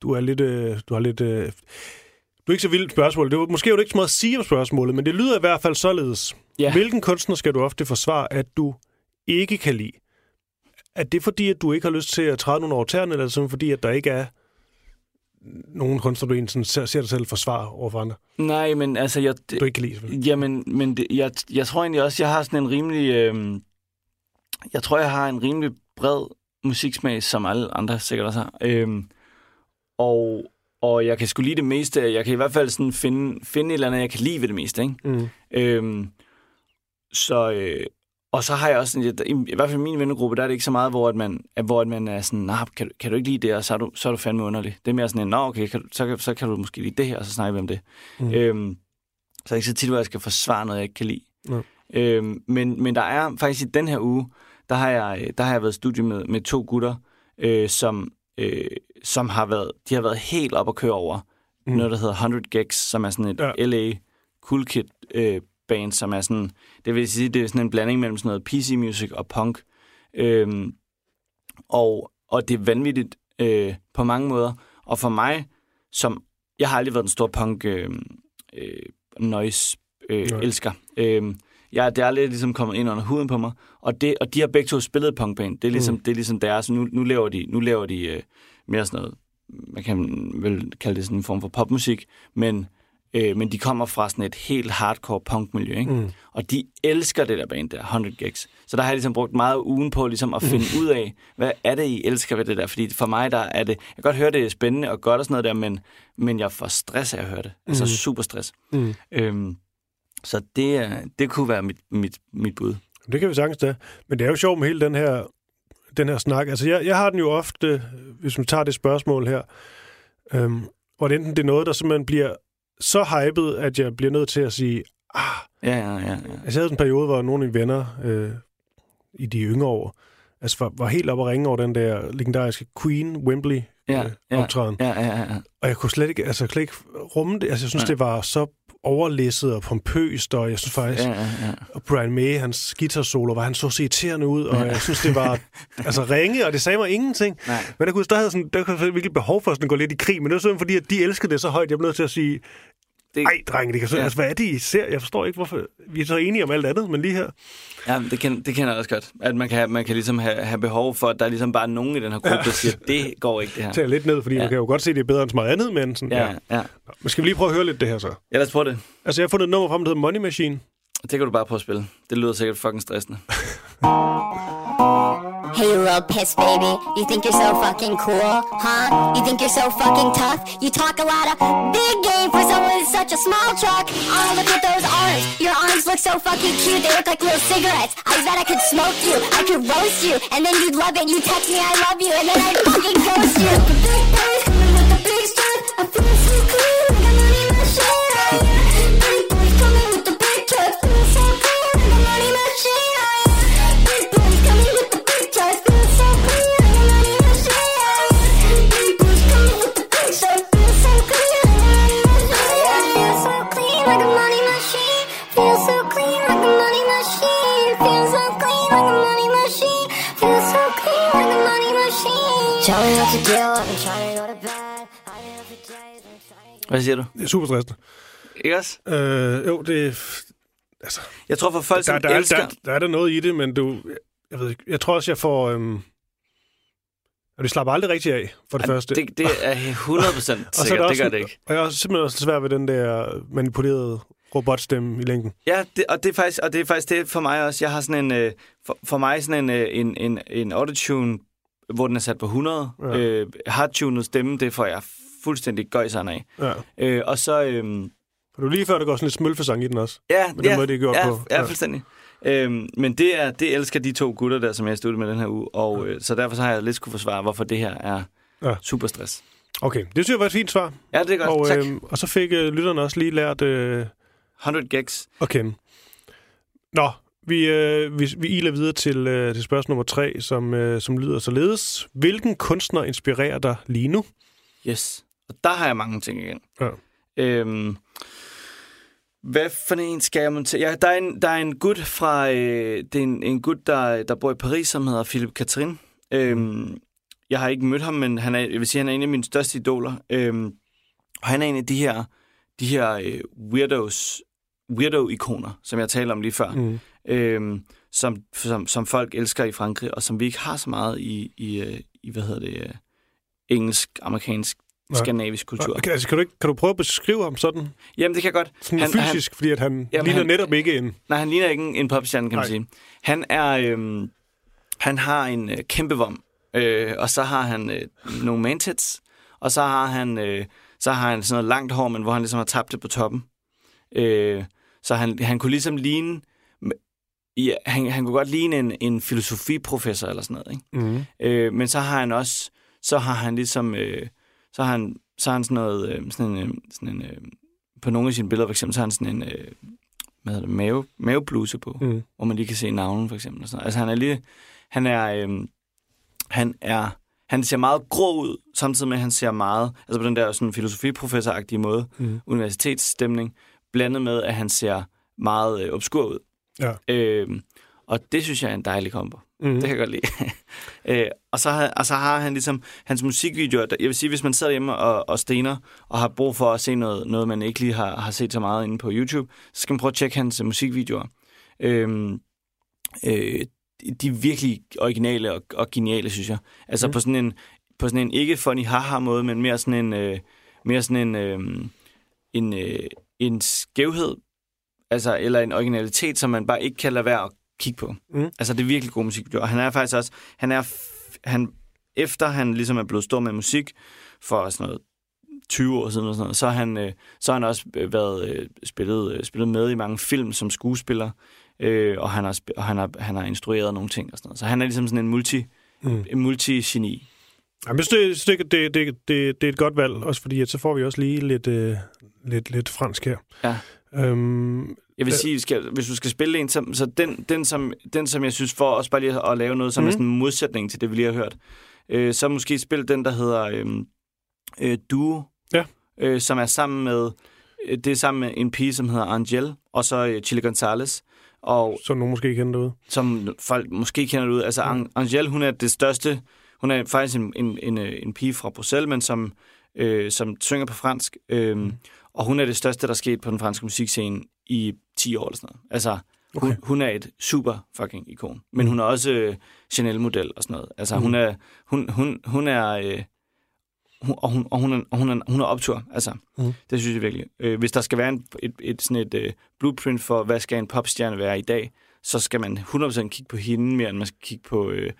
du er lidt... Øh, du har lidt... Øh, du er ikke så vildt spørgsmål. Det var, måske er det ikke så meget at sige om spørgsmålet, men det lyder i hvert fald således. Ja. Hvilken kunstner skal du ofte forsvare, at du ikke kan lide? Er det fordi, at du ikke har lyst til at træde nogle over tæerne, eller er sådan fordi, at der ikke er nogen kunstner, du egentlig ser, ser dig selv forsvare over for andre, Nej, men altså, jeg, du ikke kan lide? selvfølgelig? Jamen, men det, jeg, jeg tror egentlig også, jeg har sådan en rimelig... Øh, jeg tror, jeg har en rimelig bred musiksmag, som alle andre sikkert også har. Øh, og, og jeg kan sgu lide det meste. Jeg kan i hvert fald sådan finde, finde et eller andet, jeg kan lide ved det meste. Ikke? Mm. Øhm, så, øh, og så har jeg også, sådan, i, hvert fald i min vennegruppe, der er det ikke så meget, hvor, at man, hvor at man er sådan, nah, kan, du- kan du ikke lide det, og så er du, så er du fandme underlig. Det er mere sådan nå okay, kan, så, så kan du måske lide det her, og så snakker vi om det. Mm. Mm. Øhm, så er det ikke så tit, hvor jeg skal forsvare noget, jeg ikke kan lide. Nej. Øhm, men, men der er faktisk i den her uge, der har jeg, der har jeg været i studie med, med to gutter, øh, som, øh, som har været, de har været helt op at køre over Mm. mm. noget, der hedder 100 Gex, som er sådan et ja. LA Cool Kid øh, band, som er sådan, det vil sige, det er sådan en blanding mellem sådan noget PC music og punk. Øhm, og, og det er vanvittigt øh, på mange måder. Og for mig, som jeg har aldrig været den store punk øh, øh, noise øh, Nej. elsker. Øh, jeg, det er aldrig ligesom kommet ind under huden på mig. Og, det, og de har begge to spillet punkband. Det er ligesom, mm. det er ligesom deres. Nu, nu laver de, nu laver de øh, mere sådan noget, man kan vel kalde det sådan en form for popmusik, men, øh, men de kommer fra sådan et helt hardcore punkmiljø, ikke? Mm. Og de elsker det der band der, 100 Gigs. Så der har jeg ligesom brugt meget ugen på ligesom at finde ud af, hvad er det, I elsker ved det der? Fordi for mig, der er det... Jeg kan godt høre, det er spændende og godt og sådan noget der, men, men jeg får stress af at høre det. Altså Mhm. super stress. Mm. Øhm, så det, er- det kunne være mit, mit, mit bud. Det kan vi sagtens da. Men det er jo sjovt med hele den her, den her snak. Altså, jeg, jeg har den jo ofte, hvis man tager det spørgsmål her, øhm, hvor det enten det er noget, der simpelthen bliver så hypet, at jeg bliver nødt til at sige, ah, Ja, ja, ja. ja. Altså, jeg havde en periode, hvor nogle af mine venner øh, i de yngre år, altså var, var helt oppe at ringe over den der legendariske Queen Wembley Ja, øh, ja. optræden. Ja, ja, ja. Og jeg kunne slet ikke, altså, slet ikke rumme det. Altså, jeg synes, Nej. det var så overlæsset og pompøst, og jeg synes faktisk, ja, ja, ja. og Brian May, hans guitar-solo, var han så så irriterende ud, og jeg synes, det var altså ringe, og det sagde mig ingenting. Nej. Men der kunne, der havde sådan, der kunne virkelig behov for sådan at gå lidt i krig, men det var sådan, fordi at de elskede det så højt, jeg blev nødt til at sige, Det, ej, drenge, det kan så, Ja. altså, hvad er det, I ser? Jeg forstår ikke, hvorfor vi er så enige om alt andet, men lige her. Ja, det, kender, det kender jeg også godt. At man kan, man kan ligesom have, have behov for, at der er ligesom bare nogen i den her gruppe, der siger, det går ikke det her. tager lidt ned, fordi ja. Ja. man kan jo godt se, det er bedre end så meget andet, men sådan, ja. Ja, ja. ja. Men skal vi lige prøve at høre lidt det her så? Ja, lad os prøve det. Altså, jeg har fundet et nummer frem, der hedder Money Machine. Det kan du bare prøve at spille. Det lyder sikkert fucking stressende. Hey, little piss baby. You think you're so fucking cool, huh? You think you're so fucking tough? You talk a lot of big game for someone with such a small truck. Oh, look at those arms. Your arms look so fucking cute. They look like little cigarettes. I bet I could smoke you. I could roast you. And then you'd love it. You text me, I love you. And then I'd fucking ghost you. Hvad siger du? Det er super stressende. Ikke også? Øh, jo, det altså, Jeg tror for folk, der, der, er, elsker... der, der er der noget i det, men du, jeg ved ikke, jeg tror også, jeg får, øhm, og det slapper aldrig rigtig af, for det Ej, første. Det, det er 100% sikkert, og så er der det også, gør det ikke. Og jeg er simpelthen også svært ved den der manipulerede robotstemme i længden. Ja, det, og, det er faktisk, og det er faktisk det for mig også. Jeg har sådan en, øh, for, for mig sådan en, øh, en, en, en autotune, hvor den er sat på 100. Ja. Øh, hardtunet stemme, det får jeg fuldstændig gøjserne af. Ja. Øh, og så... Øh, For du lige før, der går sådan lidt smølfesang i den også. ja, Med den ja, måde, det er gjort ja, på. Ja, Ja. fuldstændig. Øhm, men det, er, det elsker de to gutter der, som jeg studerede med den her uge. Og øh, så derfor så har jeg lidt skulle forsvare, hvorfor det her er Ja. ja. super stress. Okay, det synes jeg var et fint svar. Ja, det er godt. Og, tak. øhm, og så fik øh, lytterne også lige lært øh, 100 gags. at kende. Nå, vi, øh, vi, vi iler videre til, øh, til spørgsmål nummer tre, som, øh, som lyder således. Hvilken kunstner inspirerer dig lige nu? Yes. Og der har jeg mange ting igen. Ja. Øhm, hvad for en skal jeg montere? Ja, der er en, der er en gut fra... Øh, det er en, en gut, der, der bor i Paris, som hedder Philip Catherine. Øhm, jeg har ikke mødt ham, men han er, jeg vil sige, han er en af mine største idoler. Øhm, og han er en af de her, de her øh, weirdos, weirdo-ikoner, som jeg talte om lige før. Mm. øhm, som, som, som folk elsker i Frankrig, og som vi ikke har så meget i, i, øh, i hvad hedder det, øh, engelsk, amerikansk, Nej. skandinavisk kultur. Okay, altså, kan, du ikke, kan du prøve at beskrive ham sådan, Jamen, det kan jeg godt. sådan Han- fysisk, han, fordi at han Jamen, ligner han- netop ikke en... Nej, han ligner ikke en, en popstjerne, kan man Nej. sige. Han er, øhm, han har en øh, kæmpe vom, øh, og så har han øh, nogle mantits, og så har han, øh, så har han sådan noget langt hår, men hvor han ligesom har tabt det på toppen. Øh, så han, han kunne ligesom ligne, ja, han, han kunne godt ligne en, en filosofiprofessor eller sådan noget, ikke? Mm. Øh, men så har han også, så har han ligesom, øh, så har han, så har han sådan noget, øh, sådan en, øh, sådan en øh, på nogle af sine billeder for eksempel, så har han sådan en, øh, hvad hedder det, mave, mavebluse på, mm. Mm. hvor man lige kan se navnen for eksempel. Og sådan. noget. Altså han er lige, han er, øh, han er, han ser meget grå ud, samtidig med, at han ser meget, altså på den der sådan filosofiprofessoragtige måde, Mm. universitetsstemning, blandet med, at han ser meget øh, obskur ud. Ja. Øh, og det synes jeg er en dejlig kombo. Mm. Det kan jeg godt lide. øh, og, så har, og så har han ligesom hans musikvideoer. der- Jeg vil sige, hvis man sidder hjemme og, og stener, og har brug for at se noget, noget man ikke lige har, har set så meget inde på YouTube, så skal man prøve at tjekke hans øh, musikvideoer. Øh, øh, de er virkelig originale og, og geniale, synes jeg. Altså mm. på sådan en, på sådan en ikke funny haha måde, men mere sådan en, øh, mere sådan en, øh, en, øh, en skævhed, altså, eller en originalitet, som man bare ikke kan lade være at kigge på. Mm. Altså, det er virkelig god musik. Og han er faktisk også, han er, han, efter han ligesom er blevet stor med musik, for sådan noget 20 år siden, og sådan noget, så har han, øh, så har han også øh, været øh, spillet, øh, spillet med i mange film som skuespiller, øh, og, han har, og han, har, han har instrueret nogle ting og sådan noget. Så han er ligesom sådan en multi, Mm. en multi-geni. Jamen, jeg synes, det, det, det, det, det, er et godt valg, også fordi at så får vi også lige lidt, øh, lidt, lidt fransk her. Ja. Øhm, Jeg vil Øh. sige, skal, hvis du skal spille en, så, så den, den, som, den, som jeg synes, for også bare lige at lave noget, som mm. er Mhm. sådan en modsætning til det, vi lige har hørt, øh, så måske spil den, der hedder øh, øh, Duo, Ja. øh, som er sammen med, øh, det er sammen med en pige, som hedder Angel, og så øh, Chile Gonzalez, og som nogen måske kender derude. som folk måske kender det ud. Altså, An- Angel, hun er det største, hun er faktisk en, en, en, øh, en pige fra Bruxelles, men som, øh, som synger på fransk, øh, mm. og hun er det største, der er sket på den franske musikscene i 10 år eller sådan noget. Altså, okay. hun, hun er et super fucking ikon. Men hun er også øh, Chanel-model og sådan noget. Altså, mm. hun er, hun, hun, hun er, øh, hun, og, hun, og, hun er, og hun er, hun er optur. Altså, Mm. det synes jeg virkelig. Øh, hvis der skal være en, et, et, sådan et øh, blueprint for, hvad skal en popstjerne være i dag, så skal man 100% kigge på hende mere, end man skal kigge på øh,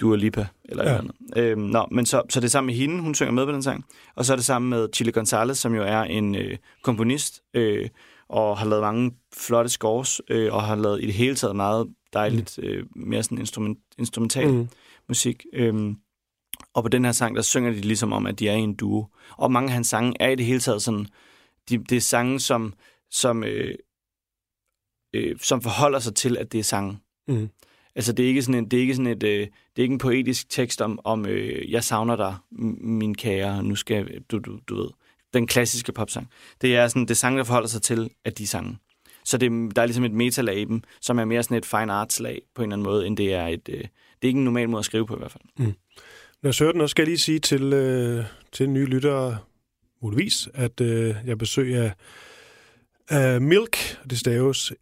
Dua Lipa eller Ja. andet. Øh, nå, men så, så det er sammen med hende, hun synger med på den sang. Og så er det sammen med Chile Gonzalez, som jo er en øh, komponist, øh, og har lavet mange flotte scores, øh, og har lavet i det hele taget meget dejligt, øh, mere sådan instrument, instrumental Mm. musik. Øhm, og på den her sang, der synger de ligesom om, at de er i en duo. Og mange af hans sange er i det hele taget sådan, de, det er sange, som, som, øh, øh, som forholder sig til, at det er sange. Mm. Altså, det er ikke sådan en, det er ikke sådan et, øh, det er ikke en poetisk tekst om, om øh, jeg savner dig, min kære, nu skal du, du, du ved, den klassiske popsang. Det er sådan, det er sange, der forholder sig til, at de sange. Så det, der er ligesom et metalag i dem, som er mere sådan et fine arts lag på en eller anden måde, end det er et, øh, det er ikke en normal måde at skrive på i hvert fald. Mm. Når jeg søger den, også skal jeg lige sige til, øh, til nye lyttere, muligvis, at øh, jeg besøger af Milk, det staves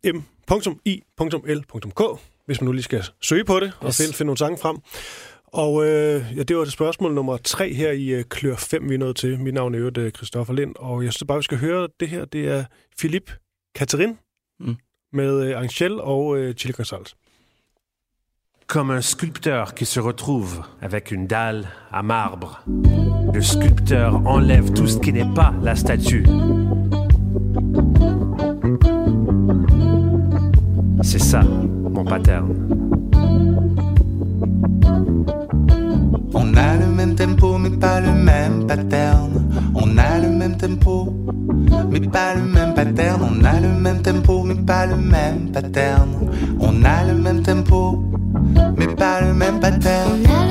m.i.l.k, hvis man nu lige skal søge på det og Yes. finde, finde nogle sange frem. Og øh, ja, det var det spørgsmål nummer tre her i øh, Klør 5, vi er nået til. Mit navn er øvrigt øh, Christoffer Lind, og jeg synes bare, vi skal høre det her. Det er Philippe Catherine Mm. med øh, Angel og øh, Chili Gonzalez. Comme un sculpteur qui se retrouve avec une dalle à marbre. Le sculpteur enlève tout ce qui n'est pas la statue. C'est ça, mon pattern. On a le même tempo mais pas le même pattern. On a le même tempo mais pas le même pattern. On a le même tempo mais pas le même pattern. On a le même tempo mais pas le même pattern.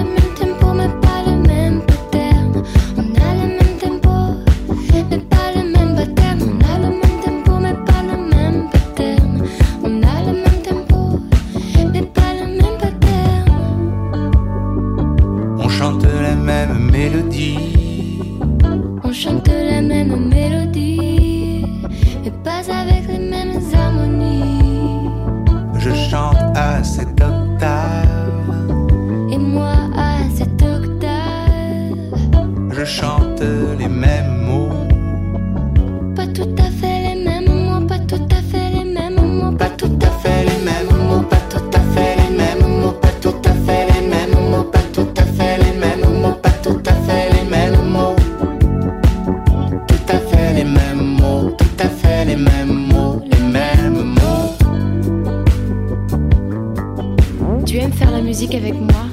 Musique avec moi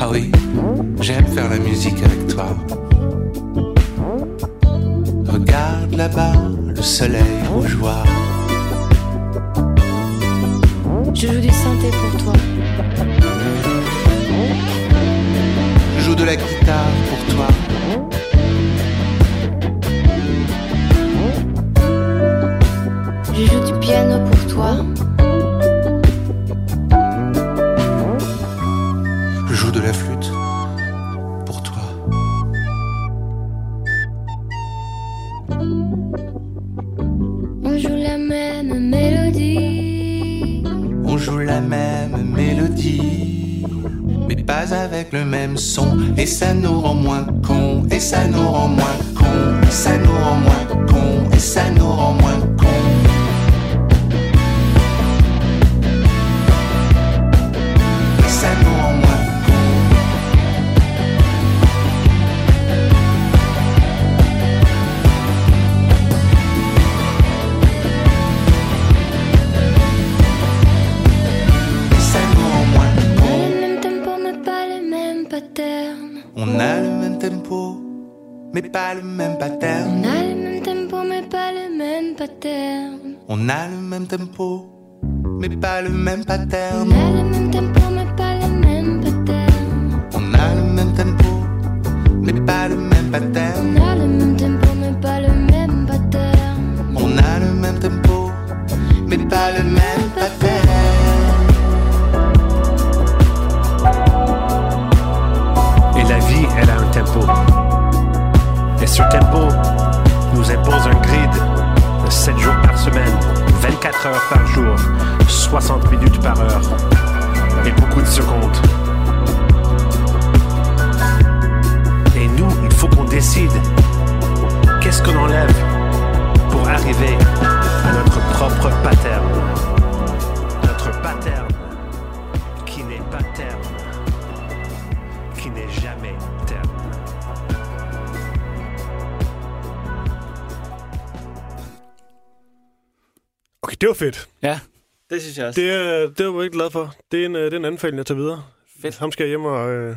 Ah oui, j'aime faire la musique avec toi. Regarde là-bas, le soleil rougeoir. Je joue du synthé pour toi. Je joue de la guitare pour toi. Je joue du piano pour toi. Sommer. 60 minutes par heure et beaucoup de secondes. Et nous, il faut qu'on décide qu'est-ce qu'on enlève pour arriver à notre propre pattern? Notre pattern qui n'est pas terme qui n'est jamais terme. Okay, det var fedt. Ja, det synes jeg også. Det, er, det var jeg ikke glad for. Det er en, øh, det er en anbefaling, jeg tager videre. Fedt. Ham skal jeg hjem og... Øh,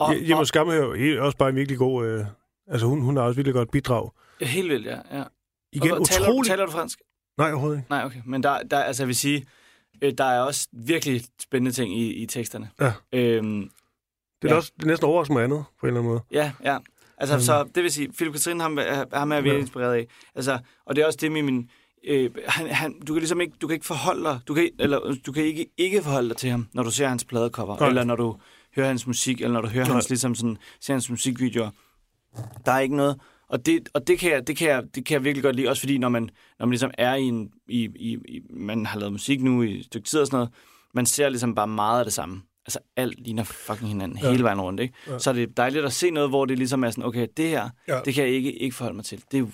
Og- hjem og og- skamme her. Også bare en virkelig god... Øh, altså, hun, hun har også virkelig godt bidrag. Helt vildt, ja. ja. Igen, Og taler, du- utroligt... taler du fransk? Nej, overhovedet ikke. Nej, okay. Men der, der altså jeg vil sige, øh, der er også virkelig spændende ting i, i teksterne. Ja. Øhm, Det er Ja. ja. også det er næsten overraskende mig andet, på en eller anden måde. ja, ja. Altså, Mm. så det vil sige, Philip Katrin, ham, ham er jeg virkelig Ja. inspireret af. Altså, og det er også det med min... Øh, han, han, du kan ligesom ikke, du kan ikke forholde dig, du kan, eller, du kan ikke, ikke forholde dig til ham, når du ser hans pladecover, Nej. eller når du hører hans musik, eller når du hører hans, ligesom sådan, ser hans musikvideoer. Der er ikke noget, og det, og det, kan jeg, det, kan jeg, det kan jeg virkelig godt lide, også fordi når man, når man ligesom er i en, i, i, i, man har lavet musik nu i et stykke tid og sådan noget, man ser ligesom bare meget af det samme. Altså alt ligner fucking hinanden ja. hele vejen rundt, ikke? Ja. Så er det dejligt at se noget, hvor det ligesom er sådan, okay, det her, Ja. ja. det kan jeg ikke, ikke forholde mig til. Det er jo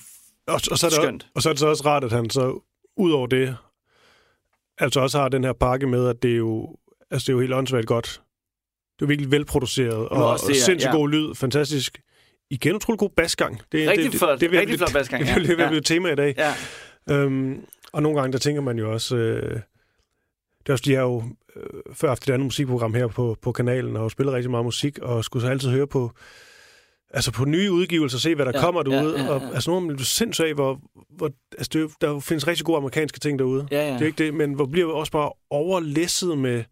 Og, og, så er det, Skønt. og så er det så også rart, at han så ud over det, altså også har den her pakke med, at det er jo, altså det er jo helt åndssvagt godt. Det er virkelig velproduceret, og, og det, sindssygt ja. god lyd, fantastisk. Igen utrolig god basgang. Det, Rigtig det, flot- det, det, rigtig flot basgang, Det, det, det, det, Ja. det, tema i dag. Ja, Øhm, og nogle gange, der tænker man jo også... Øh, det er også, de har jo øh, før haft et andet musikprogram her på, på kanalen, og spillet rigtig meget musik, og skulle så altid høre på altså på nye udgivelser, se hvad der Ja, kommer derude. ja, ja, Og, ja. altså nogle er sindssygt af, hvor, hvor altså, det, er der findes rigtig gode amerikanske ting derude. ja, ja. Det er ikke det, men hvor bliver vi også bare overlæsset med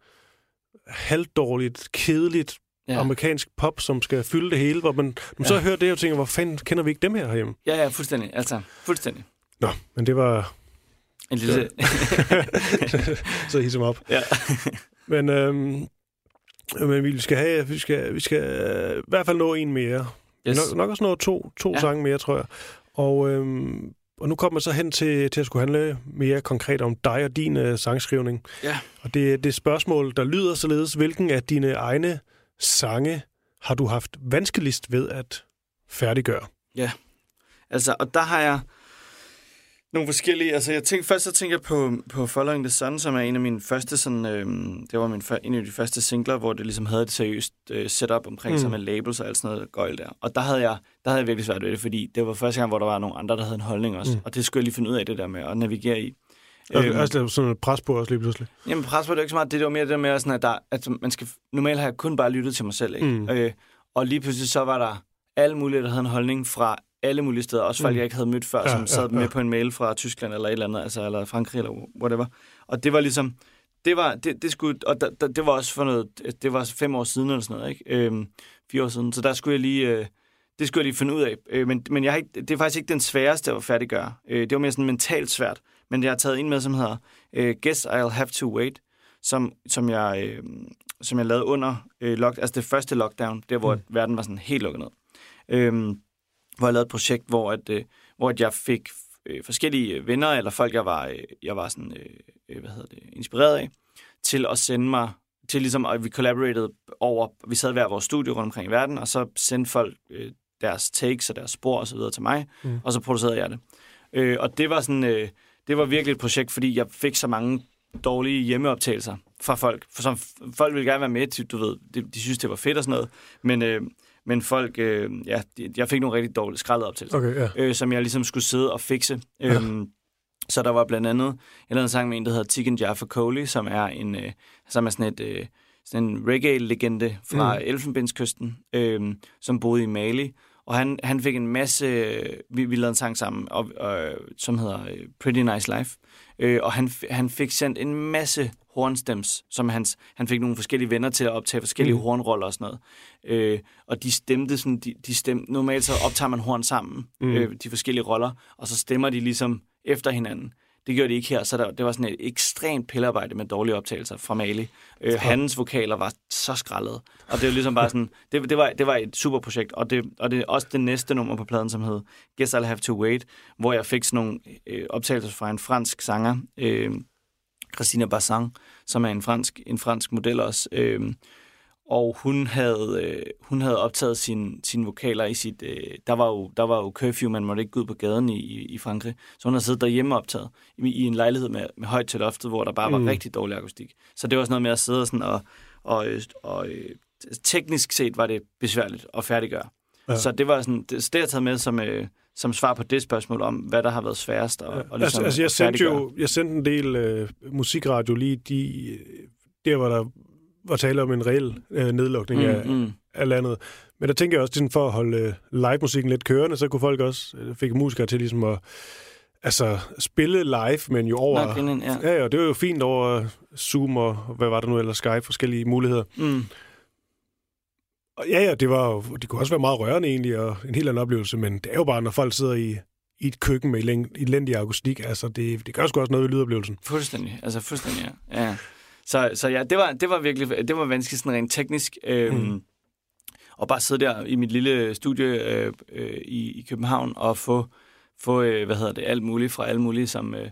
halvdårligt, kedeligt ja. amerikansk pop, som skal fylde det hele, hvor man, man så Ja. hører det og tænker, hvor fanden kender vi ikke dem her herhjemme? Ja, ja, fuldstændig. Altså, fuldstændig. Nå, men det var En lille... så hisse mig op. ja. Men, øhm, men vi skal have, vi skal, vi skal øh, i hvert fald nå en mere. Yes. Nok, nok også nå to, to ja. Ja. sange mere, tror jeg. Og, øhm, og nu kommer man så hen til, til at skulle handle mere konkret om dig og din øh, sangskrivning. Ja. Og det, det spørgsmål, der lyder således, hvilken af dine egne sange har du haft vanskeligst ved at færdiggøre? Altså, og der har jeg nogle forskellige... Altså, jeg tænkte, først så tænker jeg på, på Following the Sun, som er en af mine første sådan... Øhm, det var min, en af de første singler, hvor det ligesom havde et seriøst øh, setup omkring Mm. sig med labels og alt sådan noget gøjl der. Og der havde, jeg, der havde jeg virkelig svært ved det, fordi det var første gang, hvor der var nogle andre, der havde en holdning også. Mm. Og det skulle jeg lige finde ud af, det der med at navigere i. Og Øhm, også lavet sådan et pres på os lige pludselig. Jamen, pres på det er ikke så meget. Det var mere det der med, sådan, at, der, at man skal... Normalt har jeg kun bare lyttet til mig selv, ikke? Mm. Øh, og lige pludselig så var der alle mulige, der havde en holdning fra alle mulige steder. Også folk, Mm. jeg ikke havde mødt før, Ja, som sad ja, med ja. på en mail fra Tyskland eller et eller andet, altså, eller Frankrig eller whatever. Og det var ligesom... Det var, det, det skulle, og der, der, det var også for noget, det var fem år siden eller sådan noget, ikke? Øhm, fire år siden. Så der skulle jeg lige, øh, det skulle jeg lige finde ud af. Øh, men men jeg har ikke, det er faktisk ikke den sværeste at færdiggøre. Øh, det var mere sådan mentalt svært. Men jeg har taget en med, som hedder øh, Guess I'll Have to Wait, som, som, jeg, øh, som jeg lavede under øh, lock, altså det første lockdown, der hvor mm. verden var sådan helt lukket ned. Øhm, hvor jeg lavede et projekt, hvor, at, øh, hvor at jeg fik øh, forskellige venner, eller folk, jeg var, øh, jeg var sådan, øh, øh, hvad hedder det, inspireret af, til at sende mig, til ligesom, at vi collaborated over, vi sad hver vores studie rundt omkring i verden, og så sendte folk øh, deres takes og deres spor og så videre til mig, Mm. mm. og så producerede jeg det. Øh, og det var sådan, øh, det var virkelig et projekt, fordi jeg fik så mange dårlige hjemmeoptagelser fra folk. For som folk ville gerne være med til, du ved, de, de synes, det var fedt og sådan noget. Men, øh, men folk, øh, ja, jeg fik nogle rigtig dårlige skraldede optagelser, Okay, ja. øh, som jeg ligesom skulle sidde og fikse. Øhm, så der var blandt andet, jeg lavede en sang med en, der hedder Tiken Jaffa Coley, som er en, øh, som er sådan et, øh, sådan en reggae-legende fra mm. Elfenbenskysten, øh, som boede i Mali. Og han, han fik en masse... Vi, vi lavede en sang sammen, og, øh, som hedder øh, Pretty Nice Life. Øh, og han, han fik sendt en masse hornstems, som hans, han fik nogle forskellige venner til at optage forskellige Mm. hornroller og sådan noget. Øh, og de stemte sådan... De, de stemte, normalt så optager man horn sammen, Mm. mm. øh, de forskellige roller, og så stemmer de ligesom efter hinanden. Det gjorde de ikke her, så der, det var sådan et ekstremt pillearbejde med dårlige optagelser fra Mali. Øh, hans vokaler var så skrællet. Og det var ligesom bare sådan, det, det, var, det var et super projekt. Og det, og det er også det næste nummer på pladen, som hed Guess I'll Have to Wait, hvor jeg fik sådan nogle øh, optagelser fra en fransk sanger, øh, Christina Bassan, som er en fransk, en fransk model også. Øh, og hun havde, øh, hun havde optaget sine sin vokaler i sit... Øh, der, var jo, der var jo curfew, man måtte ikke gå ud på gaden i, i, i Frankrig. Så hun havde siddet derhjemme og optaget i, i en lejlighed med, med højt til loftet, hvor der bare var Mm. rigtig dårlig akustik. Så det var sådan noget med at sidde sådan og... og, øh, og øh, teknisk set var det besværligt at færdiggøre. Ja. Så det var sådan... Det, så det har jeg taget med som, øh, som svar på det spørgsmål om, hvad der har været sværest at, Ja. at, altså, ligesom altså, jeg at sendte jo jeg sendte en del øh, musikradio lige de, der, hvor der var tale om en reel øh, nedlukning mm, af, Mm, af landet. Men der tænker jeg også, sådan for at holde øh, live-musikken lidt kørende, så kunne folk også, øh, fik musikere til ligesom at altså, spille live, men jo over... Nå, grineren, ja. ja, ja, det var jo fint over Zoom og hvad var der nu ellers, Skype, forskellige muligheder. Mm. Og ja, ja, det, var jo, det kunne også være meget rørende egentlig, og en helt anden oplevelse, men det er jo bare, når folk sidder i, i et køkken med elendig akustik, altså det, det gør sgu også noget ved lydoplevelsen. Fuldstændig. Altså fuldstændig, ja. ja. Så, så ja, det var, det var virkelig det var vanskeligt sådan rent teknisk. Øhm, mm. Og bare sidde der i mit lille studie øh, øh, i, i København og få, få øh, hvad hedder det, alt muligt fra alle mulige, som, øh,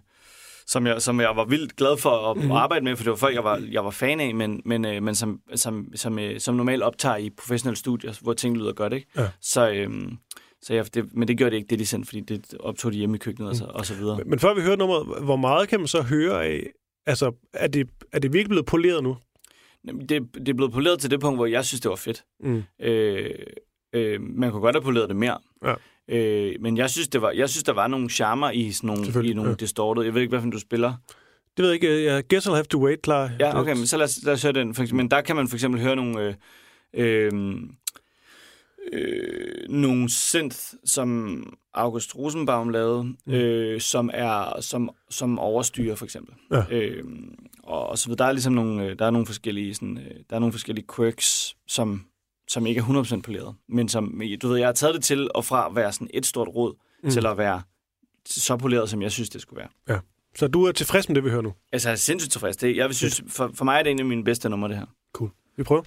som, jeg, som jeg var vildt glad for at, mm. arbejde med, for det var folk, jeg var, jeg var fan af, men, men, øh, men som, som, som, øh, som normalt optager i professionelle studier, hvor ting lyder godt, ikke? Ja. Så, øhm, så ja, det, men det gjorde det ikke, det de sendte, fordi det optog de hjemme i køkkenet og, så, og så videre. Men før vi hører nummeret, hvor meget kan man så høre af? Altså, er det, er det virkelig blevet poleret nu? Det, det er blevet poleret til det punkt, hvor jeg synes, det var fedt. Mm. Øh, øh, man kunne godt have poleret det mere. Ja. Øh, men jeg synes, det var, jeg synes, der var nogle charmer i sådan nogle, i nogle ja. distorted. Jeg ved ikke, hvilken du spiller. Det ved jeg ikke. Jeg guess I'll have to wait, klar. Ja, okay, men så lad os, lad os høre den. Men der kan man for eksempel høre nogle... Øh, øh, øh, nogle synth, som August Rosenbaum lavede, mm. øh, som er som, som overstyrer for eksempel. Ja. Øh, og, og så videre. Der er ligesom nogle, øh, der er nogle forskellige sådan, øh, der er nogle forskellige quirks, som som ikke er 100% poleret, men som du ved, jeg har taget det til og fra at være sådan et stort råd mm. til at være så poleret, som jeg synes, det skulle være. Ja. Så du er tilfreds med det, vi hører nu? Altså, jeg er sindssygt tilfreds. Det, jeg vil synes, for, for mig er det en af mine bedste numre, det her. Cool. Vi prøver.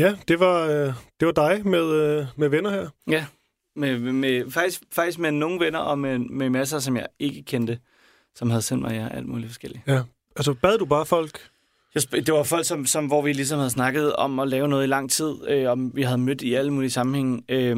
Ja, det var, øh, det var dig med, øh, med venner her. Ja, med, med, faktisk, faktisk med nogle venner og med, med masser, som jeg ikke kendte, som havde sendt mig ja, alt muligt forskelligt. Ja. Altså, bad du bare folk? Jeg det var folk, som, som, hvor vi ligesom havde snakket om at lave noget i lang tid, øh, og vi havde mødt i alle mulige sammenhænge, øh,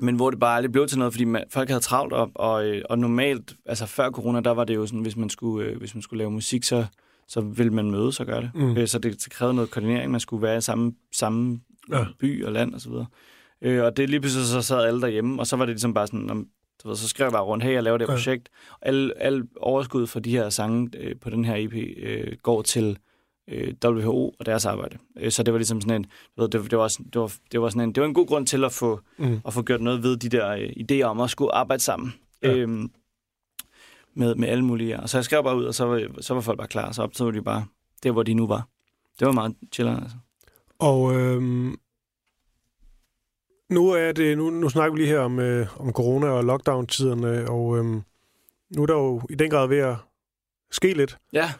men hvor det bare aldrig blev til noget, fordi man, folk havde travlt op, og, øh, og normalt, altså før corona, der var det jo sådan, hvis man skulle, øh, hvis man skulle lave musik, så, så ville man mødes og gøre det. Mm. Øh, så det, krævede noget koordinering, man skulle være i samme, samme Ja. by og land og så videre. Øh, og det lige pludselig så sad alle derhjemme, og så var det ligesom bare sådan, du ved, så skrev jeg bare rundt, hey, jeg laver det her Ja. projekt. Alle, alle overskud for de her sange øh, på den her EP øh, går til øh, WHO og deres arbejde. Øh, så det var ligesom sådan en, du ved, det, det, var, det, var, det var sådan en, det var en god grund til at få, Mm. at få gjort noget ved de der øh, idéer om at skulle arbejde sammen. Ja. Øhm, med, med alle mulige. Og så jeg skrev bare ud, og så var, så var folk bare klar, så optog de bare der, hvor de nu var. Det var meget chillende, altså. Og øhm, nu er det nu, nu snakker vi lige her om, øh, om corona og lockdown-tiderne, og øhm, nu er der jo i den grad ved at ske lidt. Ja,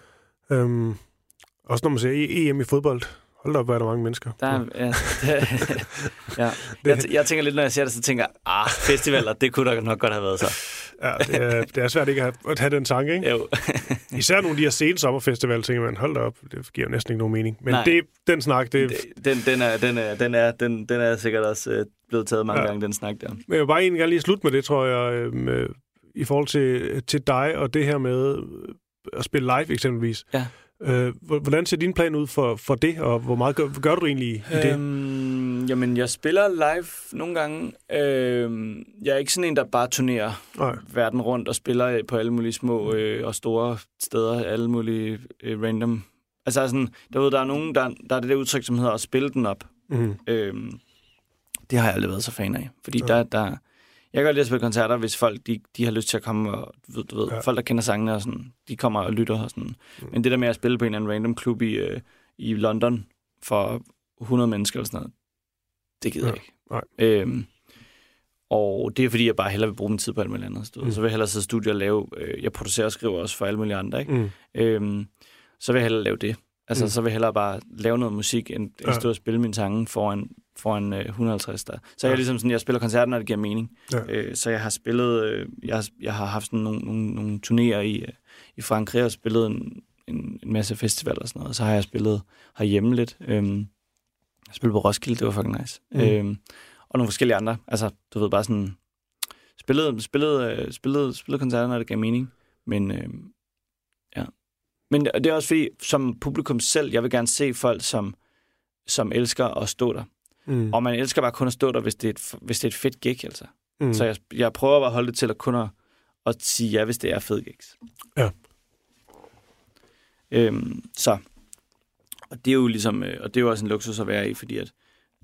Øhm, også når man ser E- EM i fodbold. Hold da op, hvor er der mange mennesker. der er, ja, det, ja. Jeg, jeg tænker lidt, når jeg ser det, så tænker jeg, ah, festivaler, det kunne der nok godt have været så. Ja, det er, det er svært ikke at have, at have den tanke, ikke? Jo. Især nogle af de her sene sommerfestivaler, tænker man, hold da op, det giver næsten ikke nogen mening. Men Nej. det, den snak, det, Den, den, er, den, er, den, er, den, den er sikkert også øh, blevet taget mange Ja. ja. gange, den snak der. Men jeg vil bare egentlig gerne lige slutte med det, tror jeg, øhm, øh, i forhold til, til dig og det her med øh, at spille live eksempelvis. Ja. Øh, hvor- hvordan ser din plan ud for, for det, og hvor meget gør, gør du egentlig i det? Øhm, jamen, jeg spiller live nogle gange. Øhm, jeg er ikke sådan en, der bare turnerer Nej. verden rundt og spiller på alle mulige små øh, og store steder, alle mulige øh, random. Altså sådan, der, ved, der er nogen, der, der er det der udtryk, som hedder at spille den op. Mm. Øhm, det har jeg aldrig været så fan af. Fordi ja. der, der, jeg kan godt lide at spille koncerter, hvis folk de, de har lyst til at komme, og du ved, du ved Ja. folk, der kender sangene, og sådan, de kommer og lytter. Og sådan. Mm. Men det der med at spille på en eller anden random klub i, øh, i London for 100 mennesker eller sådan noget, det gider Ja. jeg ikke. Nej. Øhm, og det er fordi, jeg bare hellere vil bruge min tid på alt muligt andet. Mm. Så vil jeg hellere sidde i studiet og lave... Øh, jeg producerer og skriver også for alle mulige andre, ikke? Mm. Øhm, så vil jeg hellere lave det. Altså, Mm. mm. så vil jeg hellere bare lave noget musik, end, end Ja. stå og spille mine sange foran, foran øh, 150 der. Så Ja. jeg ligesom sådan, jeg spiller koncerter, når det giver mening. Ja. Øh, så jeg har spillet, øh, jeg, har, jeg har haft sådan nogle, nogle, nogle turnéer i, øh, i Frankrig og spillet en, en, en masse festivaler og sådan noget. Så har jeg spillet herhjemme lidt. Øhm, jeg spillede på Roskilde, det var fucking nice. Mm. Mm. Øhm, og nogle forskellige andre. Altså, du ved, bare sådan... Spillede, spillede, øh, spillede, spillede koncerter, når det gav mening. Men øh, ja. Men det er også fordi, som publikum selv, jeg vil gerne se folk, som, som elsker at stå der. Mm. Og man elsker bare kun at stå der, hvis det er et, hvis det er et fedt gig, altså. Mm. Så jeg, jeg prøver bare at holde det til at kun at, at sige ja, hvis det er fed gigs. Ja. Øhm, så. Og det er jo ligesom, øh, og det er jo også en luksus at være i, fordi at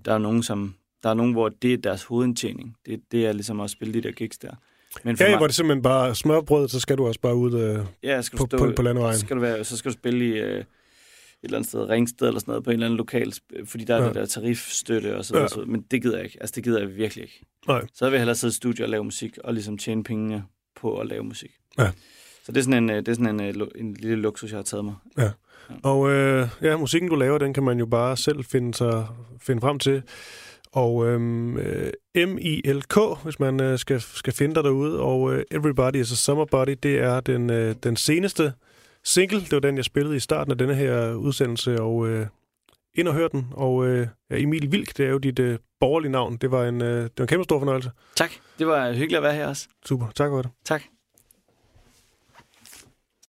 der er nogen, som, der er nogen, hvor det er deres hovedindtjening. Det, det er ligesom at spille de der gigs der. Men for Ja, mig, hvor det simpelthen bare smørbrød, så skal du også bare ud øh, ja, skal på, du stå, på, på landevejen. skal du være, så skal du spille i øh, eller andet sted, Ringsted eller sådan noget, på en eller anden lokal, fordi der er Ja. ja. det der tarifstøtte og så videre. Ja. Ja. Men det gider jeg ikke. Altså, det gider jeg virkelig ikke. Nej. Så vil jeg hellere sidde i studiet og lave musik, og ligesom tjene pengene på at lave musik. Ja. Så det er sådan en, øh, det er sådan en, øh, en lille luksus, jeg har taget mig. Og øh, ja, musikken, du laver, den kan man jo bare selv finde, sig, finde frem til. Og øhm, øh, M-I-L-K, hvis man øh, skal, skal finde dig derude. Og øh, Everybody is a Summer Body, det er den, øh, den seneste single. Det var den, jeg spillede i starten af denne her udsendelse. Og øh, ind og hør den. Og øh, ja, Emil Vilk, det er jo dit øh, borgerlige navn. Det var en, øh, det var en kæmpe stor fornøjelse. Tak. Det var hyggeligt at være her også. Super, tak for det. Tak.